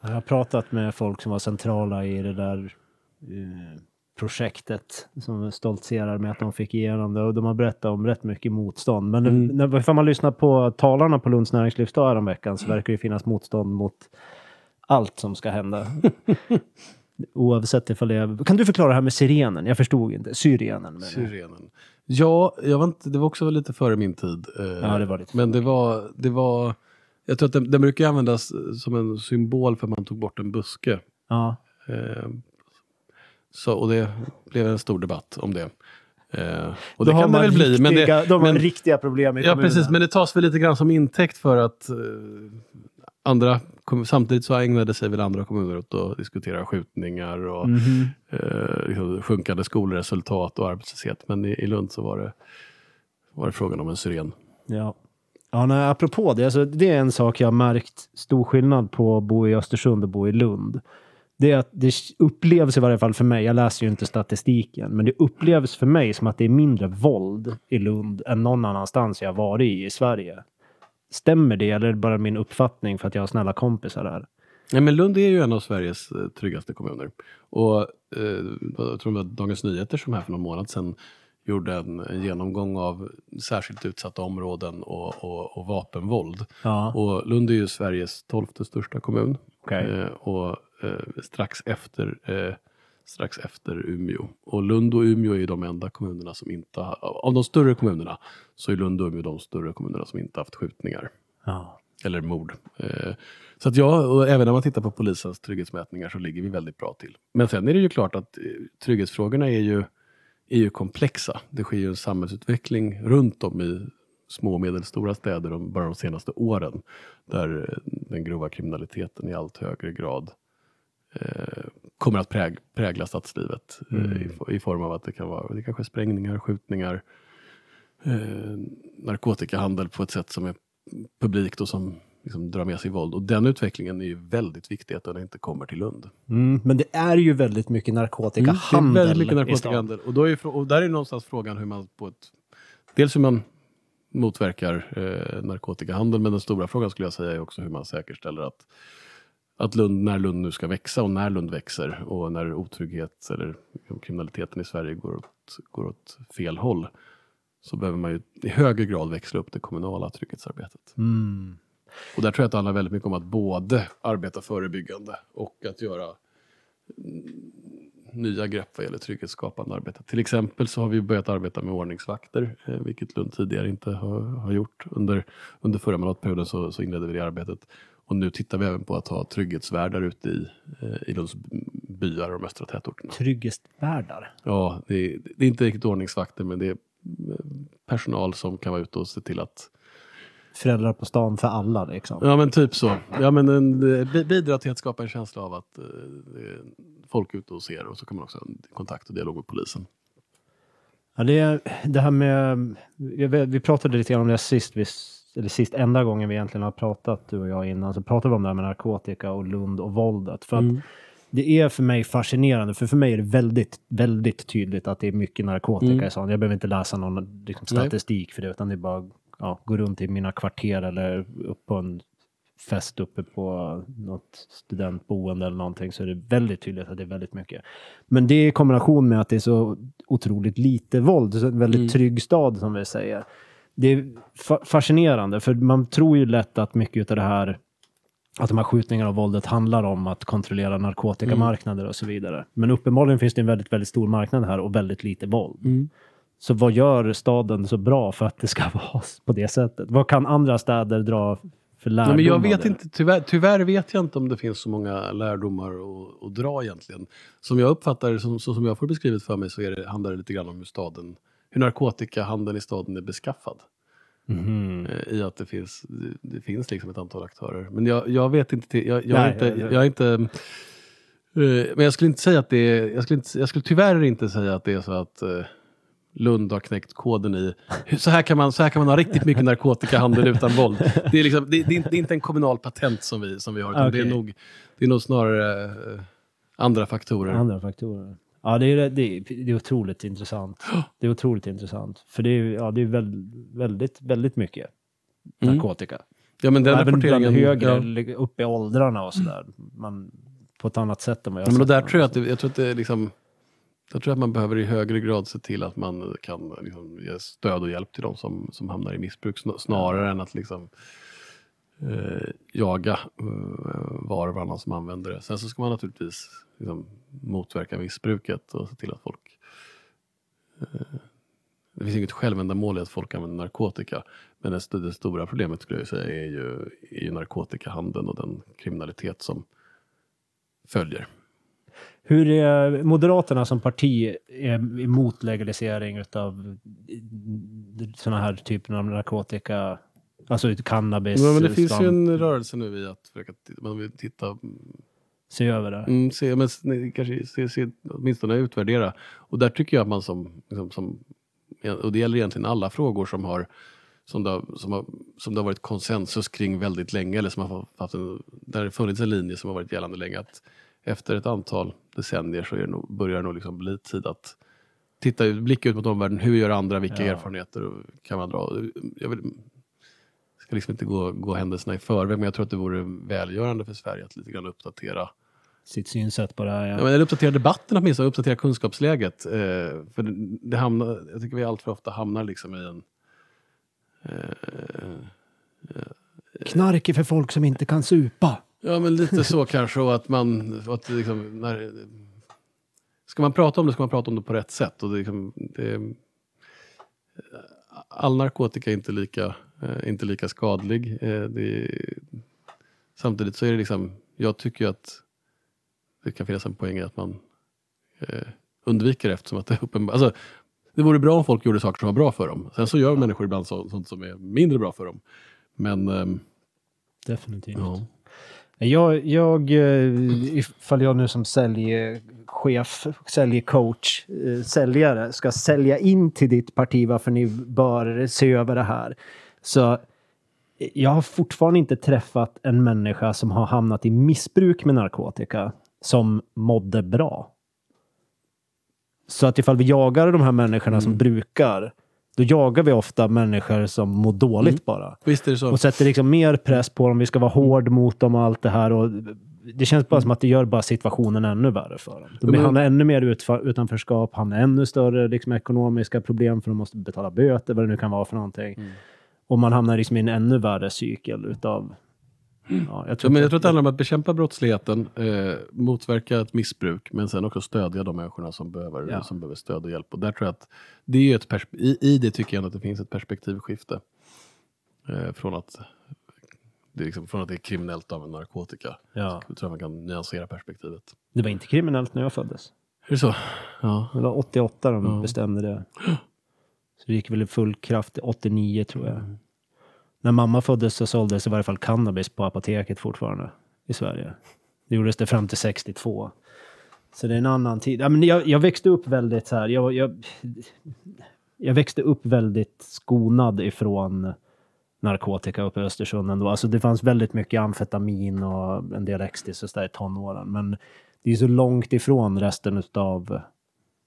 jag har pratat med folk som var centrala i det där projektet som stoltserar med att de fick igenom det och de har berättat om rätt mycket motstånd. Men Mm. när, man lyssnar på talarna på Lunds näringslivsdag om veckan så verkar det finnas motstånd mot allt som ska hända. (laughs) Oavsett ifall det är... Kan du förklara det här med sirenen? Jag förstod inte. Syrenen. Syrenen. Ja, jag var inte, det var också lite före min tid. eh, Ja, det var lite Men det var, det var... Jag tror att den, den brukar användas som en symbol för att man tog bort en buske. Ja. Så, och det blev en stor debatt om det. Eh, och Då det kan det väl bli. Men, riktiga- det, då har man men, riktiga problem i ja, kommunen. precis, men det tas väl lite grann som intäkt för att eh, andra, samtidigt så ägnade sig väl andra kommuner åt att diskutera skjutningar och Mhm. eh, liksom, sjunkande skolresultat och arbetslöshet. Men i, i Lund så var det, var det frågan om en syren. Ja. Ja, nej, apropå det, alltså, det är en sak jag har märkt stor skillnad på att bo i Östersund och bo i Lund. Det är att det upplevs i varje fall för mig, jag läser ju inte statistiken, men det upplevs för mig som att det är mindre våld i Lund än någon annanstans jag varit i i Sverige. Stämmer det eller är det bara min uppfattning för att jag har snälla kompisar där? Ja, men Lund är ju en av Sveriges eh, tryggaste kommuner. Och eh, jag tror det var Dagens Nyheter som här för någon månad sedan gjorde en, en genomgång av särskilt utsatta områden och, och, och vapenvåld. Ja, Och Lund är ju Sveriges tolfte största kommun. okej. Eh, och eh, strax, efter, eh, strax efter Umeå. Och Lund och Umeå är de enda kommunerna som inte har, av de större kommunerna, så är Lund och Umeå de större kommunerna som inte haft skjutningar Ja. eller mord. Eh, så att ja, och även när man tittar på polisens trygghetsmätningar så ligger vi väldigt bra till. Men sen är det ju klart att eh, trygghetsfrågorna är ju, är ju komplexa. Det sker ju en samhällsutveckling runt om i små och medelstora städer de, bara de senaste åren. Där eh, den grova kriminaliteten i allt högre grad kommer att präg, prägla stadslivet eh, i, i form av att det kan vara det kanske är sprängningar, skjutningar, eh, narkotikahandel på ett sätt som är publikt och som liksom drar med sig våld. Och den utvecklingen är ju väldigt viktig att den inte kommer till Lund. Mm, men det är ju väldigt mycket narkotikahandel det är väldigt mycket narkotikahandel. Och, då är, och där är någonstans frågan hur man på ett... Dels hur man motverkar eh, narkotikahandel, men den stora frågan skulle jag säga är också hur man säkerställer att, att Lund, när Lund nu ska växa och när Lund växer och när otrygghet eller kriminaliteten i Sverige går åt, går åt fel håll så behöver man ju i högre grad växla upp det kommunala trygghetsarbetet. Mm. Och där tror jag att det handlar väldigt mycket om att både arbeta förebyggande och att göra nya grepp vad gäller trygghetsskapande arbete. Till exempel så har vi börjat arbeta med ordningsvakter, eh, vilket Lund tidigare inte har, har gjort. Under, under förra mandatperioden så, så inledde vi det arbetet. Och nu tittar vi även på att ha trygghetsvärdar ute i, eh, i Lunds byar och de östra tätorterna. Trygghetsvärdar. Ja, det är, det är inte riktigt ordningsvakter men det är eh, personal som kan vara ute och se till att Föräldrar på stan för alla liksom. Ja men typ så. Ja, men en, eh, bi- bidra till att skapa en känsla av att eh, folk är ute och ser och så kan man också ha kontakt och dialog med polisen. Ja, det, det här med... Vi pratade lite grann om det sist, vi, eller sist enda gången vi egentligen har pratat, du och jag innan, så pratade vi om det här med narkotika och Lund och våldet. För att Mm. det är för mig fascinerande, för för mig är det väldigt, väldigt tydligt att det är mycket narkotika Mm. i stan. Jag behöver inte läsa någon liksom, Nej. statistik för det, utan det är bara ja, gå runt i mina kvarter eller upp på en fest uppe på något studentboende eller någonting så är det väldigt tydligt att det är väldigt mycket. Men det i kombination med att det är så otroligt lite våld, så en väldigt Mm. trygg stad som vi säger. Det är fa- fascinerande för man tror ju lätt att mycket av det här att de här skjutningarna och våldet handlar om att kontrollera narkotikamarknader och så vidare. Men uppenbarligen finns det en väldigt, väldigt stor marknad här och väldigt lite våld. Så vad gör staden så bra för att det ska (laughs) vara på det sättet? Vad kan andra städer dra för lärdom Nej, men jag vet inte, tyvärr, tyvärr vet jag inte om det finns så många lärdomar att, att dra egentligen. Som jag uppfattar det, som, som jag får beskrivet för mig, så är det, handlar det lite grann om hur staden, hur narkotikahandeln i staden är beskaffad. Eh, I att det finns, det, finns liksom ett antal aktörer. Men jag, jag vet inte, jag, jag, Nej, inte, jag- jag- inte eh, men jag skulle inte säga att det är, jag skulle, inte, jag skulle tyvärr inte säga att det är så att eh, Lund har knäckt koden i, så här kan man, så här kan man ha riktigt mycket narkotikahandel utan våld. Det är, liksom, det, det, är inte, en kommunal patent som vi, som vi har, utan det, är nog, det är nog snarare andra faktorer. Andra faktorer. Ja, det är, det, är, det är otroligt intressant. (gasps) Det är otroligt intressant. För det är, ja, det är väl, väldigt, väldigt mycket Mm. narkotika. Ja, men den Även bland högre, ja. upp i åldrarna och sådär. Man, på ett annat sätt än vad jag Ja, men där tror jag att det, jag tror att det är liksom, jag tror att man behöver i högre grad se till att man kan liksom ge stöd och hjälp till de som, som hamnar i missbruk sn- snarare än att liksom eh, jaga eh, var och varannan som använder det. Sen så ska man naturligtvis liksom, motverka missbruket och se till att folk eh, det finns inget självändamål i att folk använder narkotika. Men det, det stora problemet skulle jag säga är ju, är ju narkotikahandeln och den kriminalitet som följer. Hur är Moderaterna som parti är emot legalisering av eh, sådana här typer av narkotika? Alltså cannabis, Ja, men det finns ju en rörelse nu i att försöka man vill titta, se över det. mm, se, men, nej, kanske se, se, åtminstone utvärdera. Och där tycker jag att man som, liksom, som, och det gäller egentligen alla frågor som har som det, har, som, har, som det har varit konsensus kring väldigt länge eller som har haft en, där det funnits en linje som har varit gällande länge att efter ett antal decennier så är det nog, börjar det nog liksom bli tid att titta, blicka ut mot omvärlden. Hur gör andra? Vilka Ja. erfarenheter kan man dra? Jag vill, ska liksom inte gå, gå händelserna i förväg, men jag tror att det vore välgörande för Sverige att lite grann uppdatera, Sitt synsätt på det här. ja. Ja. men, uppdatera debatten åtminstone, uppdatera kunskapsläget. Eh, för det, det hamnar, jag tycker vi allt för ofta hamnar liksom i en eh, Knark är för folk som inte kan supa. Ja, men lite så (laughs) kanske. Och att man... Att liksom, när, ska man prata om det ska man prata om det på rätt sätt. Och det, liksom, det, all narkotika är inte lika, eh, inte lika skadlig. Eh, är- samtidigt så är det liksom... Jag tycker att det kan finnas en poäng i att man eh, undviker eftersom att det är uppenbart... Alltså, det vore bra om folk gjorde saker som var bra för dem. Sen så gör människor ibland så, sånt som är mindre bra för dem. Men... ehm, Definitivt. ja. Jag, jag, eh, ifall jag nu som säljchef, säljcoach, eh, säljare ska sälja in till ditt parti varför ni bör se över det här. Så jag har fortfarande inte träffat en människa som har hamnat i missbruk med narkotika som mådde bra. Så att ifall vi jagar de här människorna som brukar, då jagar vi ofta människor som mår dåligt bara. Visst är det så. Och sätter liksom mer press på dem. Vi ska vara hård mot dem och allt det här. Och det känns bara som att det gör bara situationen ännu värre för dem. De hamnar ännu mer utanförskap, hamnar ännu större liksom, ekonomiska problem för de måste betala böter, vad det nu kan vara för någonting. Mm. Och man hamnar liksom i en ännu värre cykel utav... Ja, jag Ja, tror men jag tror att det handlar om att bekämpa brottsligheten, eh, motverka ett missbruk, men sen också stödja de människorna som behöver, Ja. som behöver stöd och hjälp. Och där tror jag att det är ett i, I det tycker jag att det finns ett perspektivskifte. Eh, från, att, det är liksom, från att det är kriminellt att använda narkotika. ja, Jag tror att man kan nyansera perspektivet. det var inte kriminellt när jag föddes. Är det så? Ja. Det var 88 de Ja. bestämde det. Så det gick väl i full kraft 89 tror jag. Mm. När mamma föddes så såldes i varje fall cannabis på apoteket fortfarande i Sverige. Det gjordes det fram till 62. Så det är en annan tid. Ja, men jag, jag växte upp väldigt så här. Jag, jag, jag växte upp väldigt skonad ifrån narkotika uppe i Östersund ändå. Alltså det fanns väldigt mycket amfetamin och en del ecstasy och så där i tonåren. Men det är så långt ifrån resten av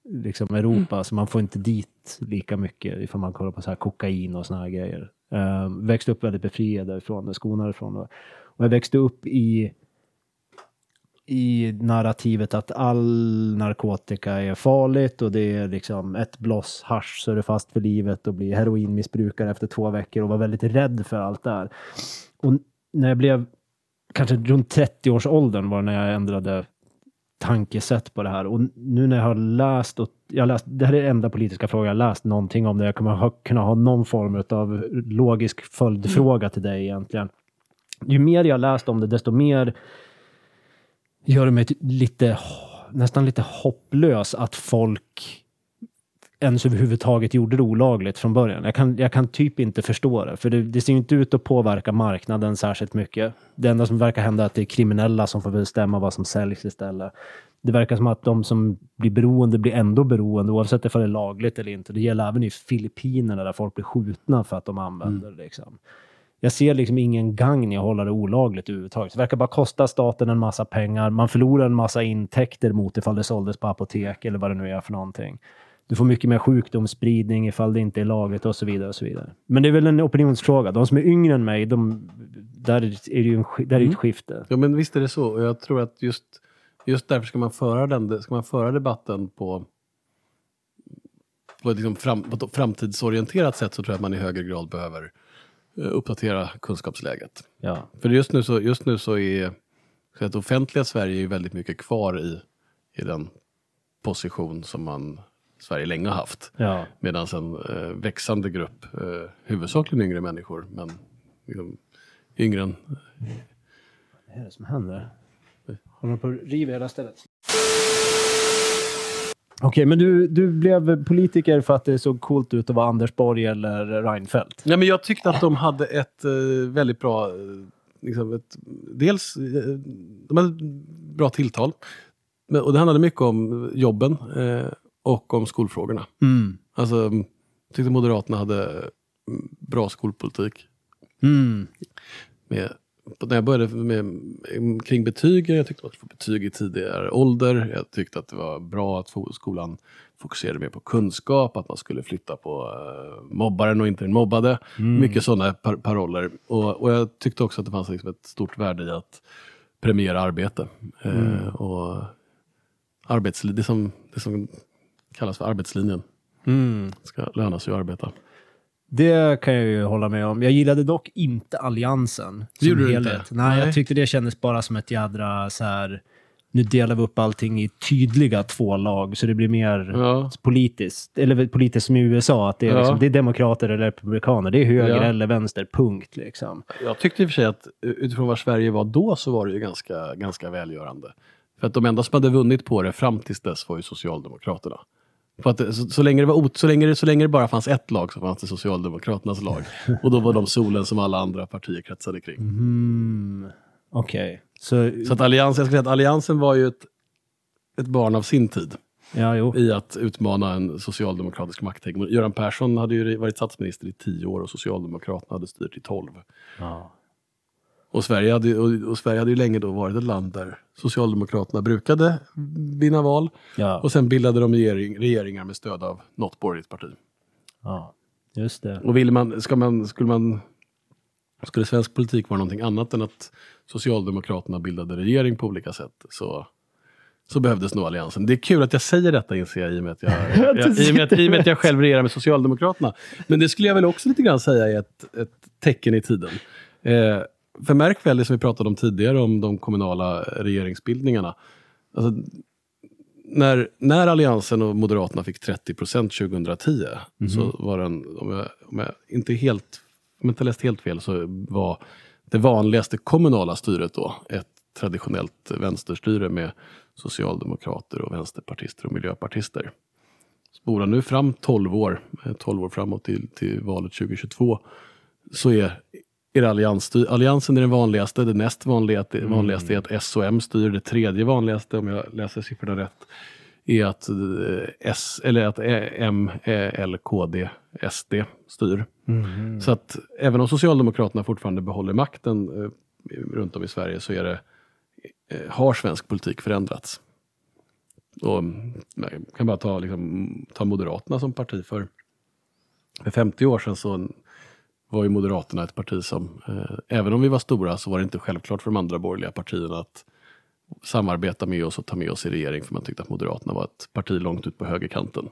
liksom Europa så man får inte dit lika mycket ifall man kollar på så här kokain och såna här grejer. Uh, växte upp väldigt befriad därifrån, skonad ifrån. Och, och jag växte upp i i narrativet att all narkotika är farligt och det är liksom ett bloss hasch så är du fast för livet och blir heroinmissbrukare efter två veckor och var väldigt rädd för allt det här. Och när jag blev kanske runt 30-årsåldern var när jag ändrade tankesätt på det här. Och nu när jag har läst, och jag har läst, det här är den enda politiska fråga jag läst någonting om, där jag kommer ha, kunna ha någon form av logisk följdfråga till dig egentligen. Ju mer jag läst om det, desto mer gör det mig lite, nästan lite hopplös att folk ens överhuvudtaget gjorde det olagligt från början. Jag kan, jag kan typ inte förstå det, för det, det ser inte ut att påverka marknaden särskilt mycket. Det enda som verkar hända är att det är kriminella som får bestämma vad som säljs istället. Det verkar som att de som blir beroende blir ändå beroende oavsett om det är lagligt eller inte. Det gäller även i Filippinerna där folk blir skjutna för att de använder det. Liksom. Jag ser liksom ingen gagn i att hålla det olagligt överhuvudtaget. Det verkar bara kosta staten en massa pengar. Man förlorar en massa intäkter mot ifall det såldes på apotek eller vad det nu är för någonting. Du får mycket mer sjukdomsspridning ifall det inte är lagligt och så vidare. och så vidare. Men det är väl en opinionsfråga. De som är yngre än mig, de, där är det ju en, där är ett mm. skifte. Ja, men visst är det så. Och jag tror att just, just därför ska man föra, den, ska man föra debatten på, på ett liksom fram, på ett framtidsorienterat sätt så tror jag att man i högre grad behöver eh, uppdatera kunskapsläget. Ja. För just nu så, just nu så är så att offentliga Sverige är väldigt mycket kvar i, i den position som man Sverige länge har haft. Ja. Medan en eh, växande grupp, eh, huvudsakligen yngre människor, men liksom, yngre än... Vad är det som händer? Håller på att riva hela stället? Okej, okay, men du, du blev politiker för att det såg coolt ut att vara Anders Borg eller Reinfeldt? Ja, men jag tyckte att de hade ett eh, väldigt bra... Eh, liksom ett, dels, eh, de hade bra tilltal. Och det handlade mycket om jobben. Eh, och om skolfrågorna. Mm. Alltså, jag tyckte Moderaterna hade bra skolpolitik. Mm. Med, när jag började med, kring betyg, jag tyckte att få betyg i tidigare ålder. Jag tyckte att det var bra att skolan fokuserade mer på kunskap, att man skulle flytta på uh, mobbaren och inte den mobbade. Mm. Mycket sådana par paroller. Och, och, jag tyckte också att det fanns liksom ett stort värde i att premiera arbete. Mm. Uh, och arbetsliv, det som, det som kallas för arbetslinjen. Mm. Det ska löna sig att arbeta. Det kan jag ju hålla med om. Jag gillade dock inte Alliansen. Det gjorde du inte? Nej, Nej, jag tyckte det kändes bara som ett jädra så här... Nu delar vi upp allting i tydliga två lag, så det blir mer ja. politiskt. Eller politiskt som i USA, att det är, ja. liksom, det är demokrater eller republikaner. Det är höger ja. eller vänster, punkt. Liksom. Jag tyckte i och för sig att utifrån var Sverige var då så var det ju ganska, ganska välgörande. För att de enda som hade vunnit på det fram tills dess var ju Socialdemokraterna. För att, så, så, länge det var, så, länge det, så länge det bara fanns ett lag så fanns det Socialdemokraternas lag. (laughs) Och då var de solen som alla andra partier kretsade kring. Mm. Okej. Okay. Så, så att alliansen, jag ska säga att Alliansen var ju ett, ett barn av sin tid. Ja, I att utmana en socialdemokratisk makthegemoni. Göran Persson hade ju varit statsminister i tio år och Socialdemokraterna hade styrt i tolv. Ja. Och Sverige, hade, och, och, Sverige hade ju länge då varit ett land där Socialdemokraterna brukade vinna val. Ja. Och sen bildade de regering, regeringar med stöd av något borgerligt parti. Ja, just det. Och vill man, ska man, skulle, man, skulle svensk politik vara någonting annat än att Socialdemokraterna bildade regering på olika sätt så, så behövdes nog Alliansen. Det är kul att jag säger detta inser jag i och med att jag, (laughs) jag, i och med att, i och med att jag själv regerar med Socialdemokraterna. Men det skulle jag väl också lite grann säga är ett, ett tecken i tiden. Eh, för märk väl det som vi pratade om tidigare om de kommunala regeringsbildningarna. Alltså, när, när Alliansen och Moderaterna fick 30 procent 2010 mm. så var den, om jag, om jag inte helt, om jag inte läst helt fel, så var det vanligaste kommunala styret då ett traditionellt vänsterstyre med socialdemokrater och vänsterpartister och miljöpartister. Spola nu fram 12 år, 12 år framåt till, till valet 2022 så är är allians, alliansen är den vanligaste, det näst vanligaste, mm. vanligaste är att SOM styr, det tredje vanligaste, om jag läser siffrorna rätt, är att, eh, S, eller att M, L, KD, SD styr. Mm. Så att även om Socialdemokraterna fortfarande behåller makten eh, runt om i Sverige så är det, eh, har svensk politik förändrats. Och, jag kan bara ta, liksom, ta Moderaterna som parti. För, för 50 år sedan så var ju Moderaterna ett parti som, eh, även om vi var stora, så var det inte självklart för de andra borgerliga partierna att samarbeta med oss och ta med oss i regering, för man tyckte att Moderaterna var ett parti långt ut på högerkanten.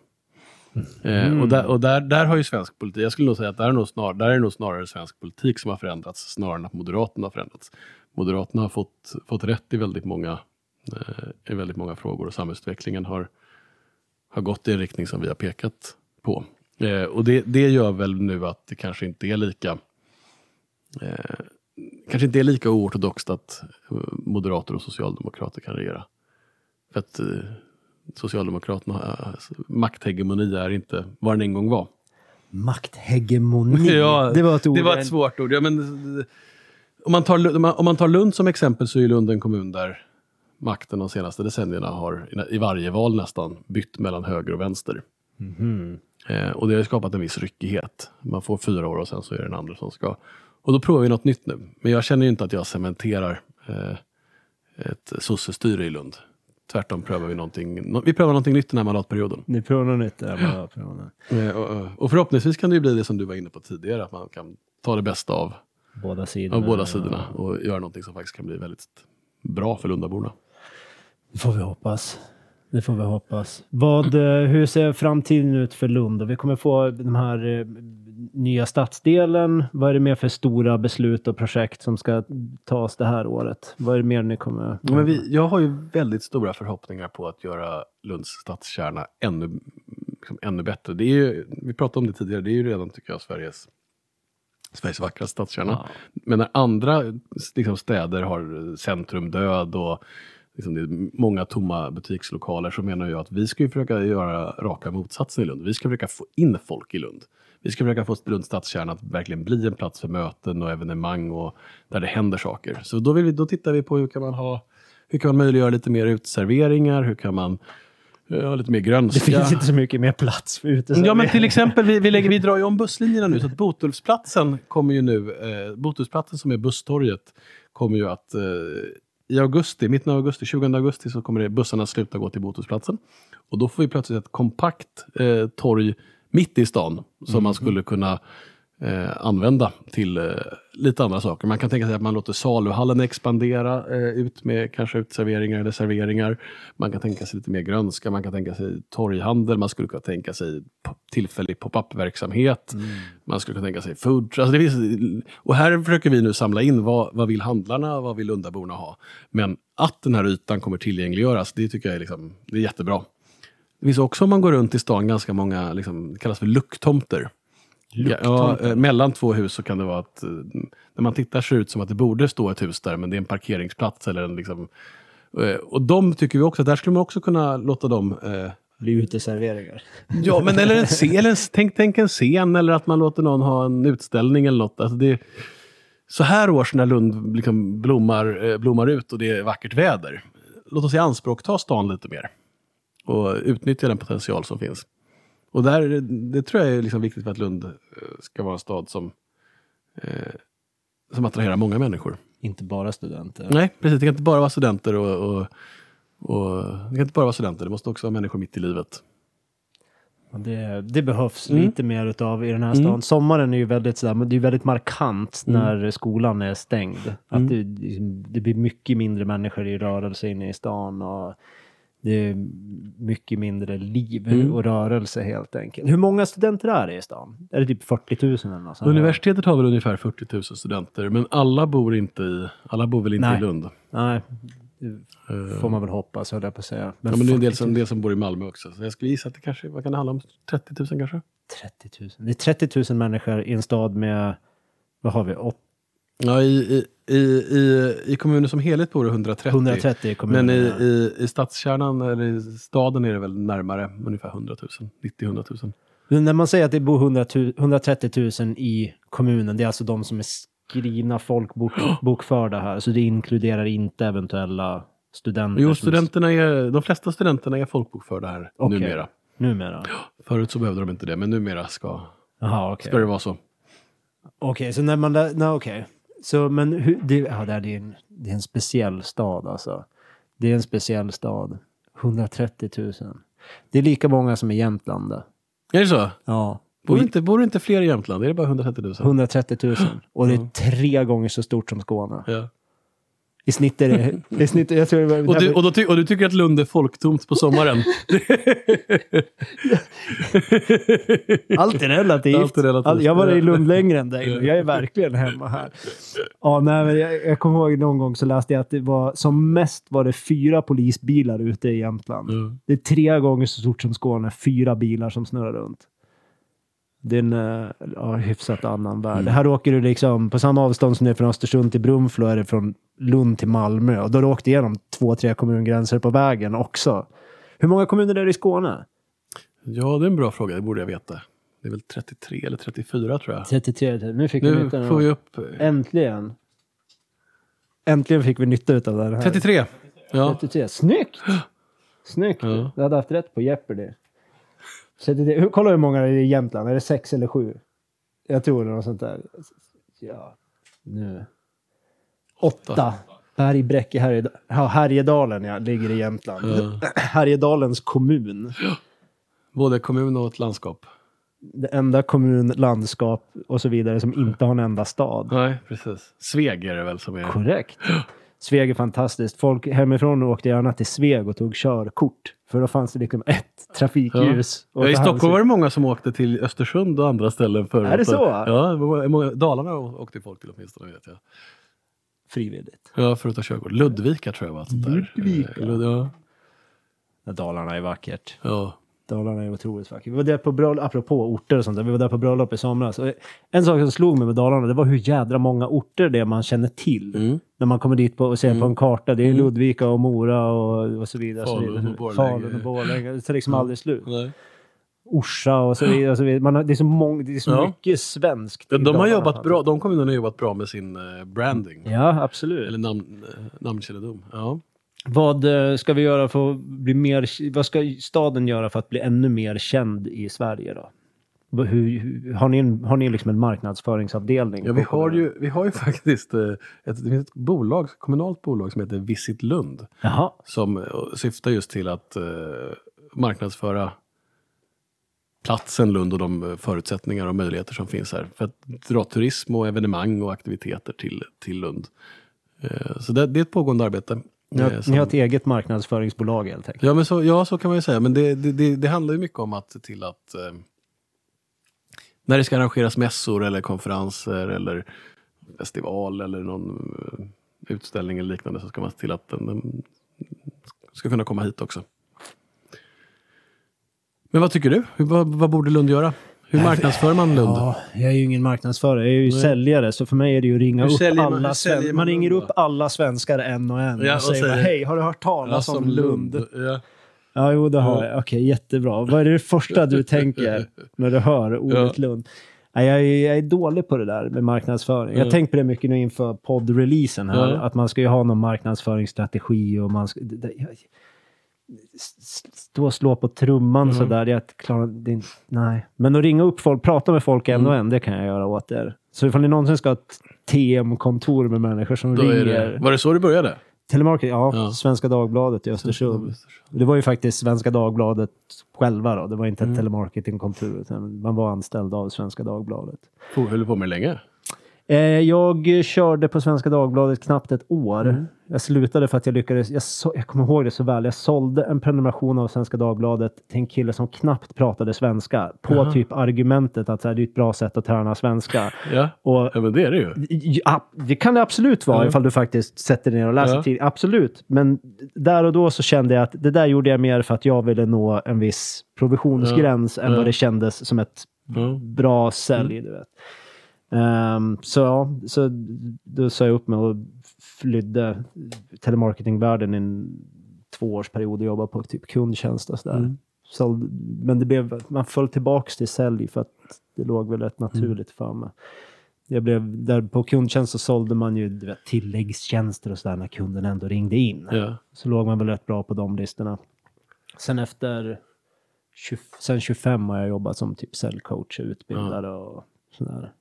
Eh, och där, och där, där har ju svensk politik, jag skulle nog säga att där är, nog snar, där är det nog snarare svensk politik som har förändrats snarare än att Moderaterna har förändrats. Moderaterna har fått, fått rätt i väldigt, många, eh, i väldigt många frågor och samhällsutvecklingen har, har gått i en riktning som vi har pekat på. Eh, och det, det gör väl nu att det kanske inte är lika eh, kanske inte är lika oortodoxt att eh, moderater och socialdemokrater kan regera. För att eh, Socialdemokraterna, eh, makthegemoni är inte vad den en gång var. Makthegemoni. (laughs) Ja, det var ett ord. Det var ett svårt ord. Ja, men, om, man tar, om man- tar Lund som exempel så är Lund en kommun där makten de senaste decennierna har i varje val nästan bytt mellan höger och vänster. Mhm. Eh, och det har skapat en viss ryckighet. Man får fyra år och sen så är det den andra som ska. Och då provar vi något nytt nu. Men jag känner ju inte att jag cementerar eh, ett sossestyre i Lund. Tvärtom prövar vi någonting, nå- vi prövar någonting nytt den här mandatperioden. Ni provar något nytt bara provar något. Eh, och, och förhoppningsvis kan det ju bli det som du var inne på tidigare, att man kan ta det bästa av, Båda sidorna. av båda sidorna och göra någonting som faktiskt kan bli väldigt bra för Lundaborna. Det får vi hoppas. Det får vi hoppas. Vad, eh, hur ser framtiden ut för Lund? Vi kommer få den här eh, nya stadsdelen. Vad är det mer för stora beslut och projekt som ska tas det här året? Vad är det mer ni kommer... Men vi, jag har ju väldigt stora förhoppningar på att göra Lunds stadskärna ännu, liksom, ännu bättre. Det är ju, vi pratade om det tidigare, det är ju redan tycker jag Sveriges, Sveriges vackraste stadskärna. Ja. Men när andra liksom, städer har centrumdöd och liksom, det är många tomma butikslokaler så menar jag att vi ska ju försöka göra raka motsatsen i Lund. Vi ska försöka få in folk i Lund. Vi ska försöka få Lunds stadskärna att verkligen bli en plats för möten och evenemang och där det händer saker. Så då, vill vi, då tittar vi på hur kan man ha hur kan man möjliggöra lite mer uteserveringar? Hur kan man eh, ha lite mer Det grönska? finns inte så mycket mer plats för ute. Ja, men till exempel, vi, vi, lägger, vi drar ju om busslinjerna nu, så att (laughs) Botulfsplatsen kommer ju nu, eh, Botulfsplatsen som är busstorget, kommer ju att eh, i augusti, mitten av augusti, 20 augusti, så kommer det, bussarna sluta gå till Botulfsplatsen. Och då får vi plötsligt ett kompakt eh, torg mitt i stan som man skulle kunna eh, använda till eh, lite andra saker. Man kan tänka sig att man låter saluhallen expandera eh, ut med kanske utserveringar eller serveringar. Man kan tänka sig lite mer grönska, man kan tänka sig torghandel, man skulle kunna tänka sig tillfällig pop-up-verksamhet. Man skulle kunna tänka sig food. Alltså finns, och här försöker vi nu samla in vad, vad vill handlarna, vad vill Lundaborna ha. Men att den här ytan kommer tillgängliggöras, det tycker jag är, liksom, det är jättebra. Det finns också om man går runt i stan ganska många, liksom, det kallas för lucktomter. Ja, ja, eh, mellan två hus så kan det vara att eh, när man tittar ser det ut som att det borde stå ett hus där men det är en parkeringsplats eller en liksom, eh, och de tycker vi också, att där skulle man också kunna låta dem eh, bli uteserveringar. Ja, men eller en scen, eller en, tänk, tänk en scen eller att man låter någon ha en utställning eller något. Alltså det, så här års när Lund liksom blommar, blommar ut och det är vackert väder. Låt oss i anspråk ta stan lite mer. Och utnyttja den potential som finns. Och där, det tror jag är liksom viktigt för att Lund eh, ska vara en stad som, eh, som attraherar många människor. Inte bara studenter. Nej, precis. Det kan inte bara vara studenter och, och, och det kan inte bara vara studenter. Det måste också vara människor mitt i livet. Det, det behövs Mm. lite mer utav i den här stan. Sommaren är ju väldigt sådär, men det är väldigt markant Mm. när skolan är stängd. Att det, det blir mycket mindre människor i rörelse inne i stan och det är mycket mindre liv Mm. och rörelse helt enkelt. Hur många studenter är det i stan? Är det typ 40 000 eller något sånt? Universitetet har väl ungefär 40 000 studenter, men alla bor inte i, alla bor väl inte Nej. i Lund. Nej, det får man väl hoppas höll jag på att säga. Ja, men det är en 40 del 000, som, en del som bor i Malmö också. Så jag skulle gissa att det kanske, vad kan det handla om? 30 000 kanske? 30 000. Det är 30 000 människor i en stad med, vad har vi, Åt- Ja, i, i, i, i, i kommunen som helhet bor det 130. 130 i kommunen. Men i, i, i stadskärnan, eller i staden är det väl närmare ungefär 100 000. 90-100 000. Men När man säger att det bor 100 000, 130 000 i kommunen, det är alltså de som är skrivna folkbokförda här. Så det inkluderar inte eventuella studenter. Jo, studenterna är, de flesta studenterna är folkbokförda här Okej. numera. Numera? Förut så behövde de inte det, men numera ska, Jaha, okej. ska det vara så. Okej, så när man... Nej, okej. Så, men hur... Det, ja, det är en, det är en speciell stad alltså. Det är en speciell stad. 130 000. Det är lika många som i Jämtland. det. Är det så? Ja. Bor inte, bor inte fler i Jämtland? Är det bara 130 000? 130 000. Och det är tre gånger så stort som Skåne. Ja. I snitt är det... (laughs) I snitt, jag tror det var, Och du, och, då ty, och du tycker att Lund är folktomt på sommaren? (laughs) Allt är relativt. Allt är relativt. All, jag var i Lund längre än dig. Jag är verkligen hemma här. Ja, nej, men jag, jag kommer ihåg någon gång så läste jag att det var som mest var det fyra polisbilar ute i Jämtland. Mm. Det är tre gånger så stort som Skåne. Fyra bilar som snurrar runt. Det är en eh, ja, hyfsat annan värld. Mm. Här åker du liksom på samma avstånd som det är från Östersund till Brunflo är det från Lund till Malmö. Och då har du åkt igenom två, tre kommungränser på vägen också. Hur många kommuner är det i Skåne? Ja, det är en bra fråga. Det borde jag veta. Det är väl 33 eller 34 tror jag. 33. Nu fick vi Nu nytta får vi upp... Äntligen. Äntligen fick vi nytta av den här. 33! Ja. 33. Snyggt! (gasps) Snyggt! Ja. Du hade haft rätt på Jeopardy. 33. Hur- Kolla hur många det är i Jämtland. Är det sex eller sju? Jag tror det är något sånt där. Ja, nu. Åtta. Bergbräcke, Härjed ja, Härjedalen ja, ligger i Jämtland. Ja. (clears throat) Härjedalens kommun. Både kommun och ett landskap. Det enda kommun, landskap och så vidare som inte har en enda stad. Nej, precis. Sveg är det väl som är... Korrekt. Sveg är fantastiskt. Folk hemifrån åkte gärna till Sveg och tog körkort. För då fanns det liksom ett trafikljus. Ja, I Stockholm var det många som åkte till Östersund och andra ställen förut. Är det så? Ja, många, Dalarna åkte folk till åtminstone vet jag. Frivilligt. Ja, för att ta körkort. Ludvika tror jag var ett sånt där. Ludvika. Eh, Lud, ja. Ja, Dalarna är vackert. ja. Dalarna är otroligt vackert. Vi var där på bröllop, apropå orter och sånt där, vi var där på bröllop i somras. Och en sak som slog mig med Dalarna, det var hur jädra många orter det är man känner till. Mm. När man kommer dit på, och ser på en karta. Det är Mm. Ludvika och Mora och, och så vidare. Falun och Borlänge. Falun och Borlänge. Det tar liksom aldrig slut. Nej. Orsa och så vidare. Och så vidare. Man har, det är så, mång, det är så Ja. mycket svenskt. De, de har jobbat bra, de kommunerna har jobbat bra med sin eh, branding. Ja, absolut. Eller namn, eh, namnkännedom. Ja. Vad eh, ska vi göra för att bli mer... Vad ska staden göra för att bli ännu mer känd i Sverige då? Hur, har ni, en, har ni liksom en marknadsföringsavdelning? Ja, vi, har ju, vi har ju (laughs) faktiskt eh, ett, ett bolag, kommunalt bolag som heter Visit Lund. Jaha. Som eh, syftar just till att marknadsföra platsen Lund och de förutsättningar och möjligheter som finns här. För att dra turism och evenemang och aktiviteter till, till Lund. Så det, det är ett pågående arbete. Ni eh, har, som- ni har ett eget marknadsföringsbolag helt enkelt? Ja, men så, ja, så kan man ju säga. Men det, det, det, det handlar ju mycket om att se till att eh, när det ska arrangeras mässor eller konferenser eller festival eller någon eh, utställning eller liknande så ska man se till att den, den ska kunna komma hit också. Men vad tycker du? Vad, vad borde Lund göra? Hur marknadsför man Lund? Ja, jag är ju ingen marknadsförare, jag är ju säljare, så för mig är det ju att ringa Hur upp man- alla svenskar. man Man ringer upp alla svenskar en och en Ja, och och säger, säger- hej, har du hört talas om Lund? Ja. Ja, jo, det har Ja. jag. Okej, jättebra. Vad är det första du tänker (laughs) när du hör ordet Lund? Nej, jag, är, jag är dålig på det där med marknadsföring. Jag har tänkt på det mycket nu inför poddreleasen här. Ja. Att man ska ju ha någon marknadsföringsstrategi och man ska... Det, det, jag, stå och slå på trumman Mm. sådär, jag klarar det, inte- Nej. Men att ringa upp folk, prata med folk en Mm. och en, det kan jag göra åt er. Så ifall ni någonsin ska ha ett TM-kontor med människor som Då ringer... det, var det så du började? Telemarketing, ja, Ja. Svenska Dagbladet i Östersund. Det var ju faktiskt Svenska Dagbladet själva då. Det var inte ett Mm. telemarketingkontor. utan Man var anställd av Svenska Dagbladet. Höll du på med det länge? Eh, jag körde på Svenska Dagbladet knappt ett år. Mm. Jag slutade för att jag lyckades. Jag, så, jag kommer ihåg det så väl. Jag sålde en prenumeration av Svenska Dagbladet till en kille som knappt pratade svenska. På Jaha. typ argumentet att så här, det är ett bra sätt att träna svenska. Ja, Och ja men det är det ju. Ja, det kan det absolut vara Ja. ifall du faktiskt sätter dig ner och läser Ja. tid. Absolut. Men där och då så kände jag att det där gjorde jag mer för att jag ville nå en viss provisionsgräns än Ja. vad det kändes som ett bra sälj. Du vet. Ehm, så ja, så då sa jag upp mig och flydde telemarketingvärlden i en tvåårsperiod och jobbade på typ kundtjänst och sådär. Mm. Så, men det blev, man föll tillbaks till sälj för att det låg väl rätt naturligt för mig. Jag blev, där på kundtjänst så sålde man ju du vet, tilläggstjänster och sådär när kunden ändå ringde in. Ja. Så låg man väl rätt bra på de listorna. Sen efter 20, sen 25 har jag jobbat som typ säljcoach och utbildare och sådär.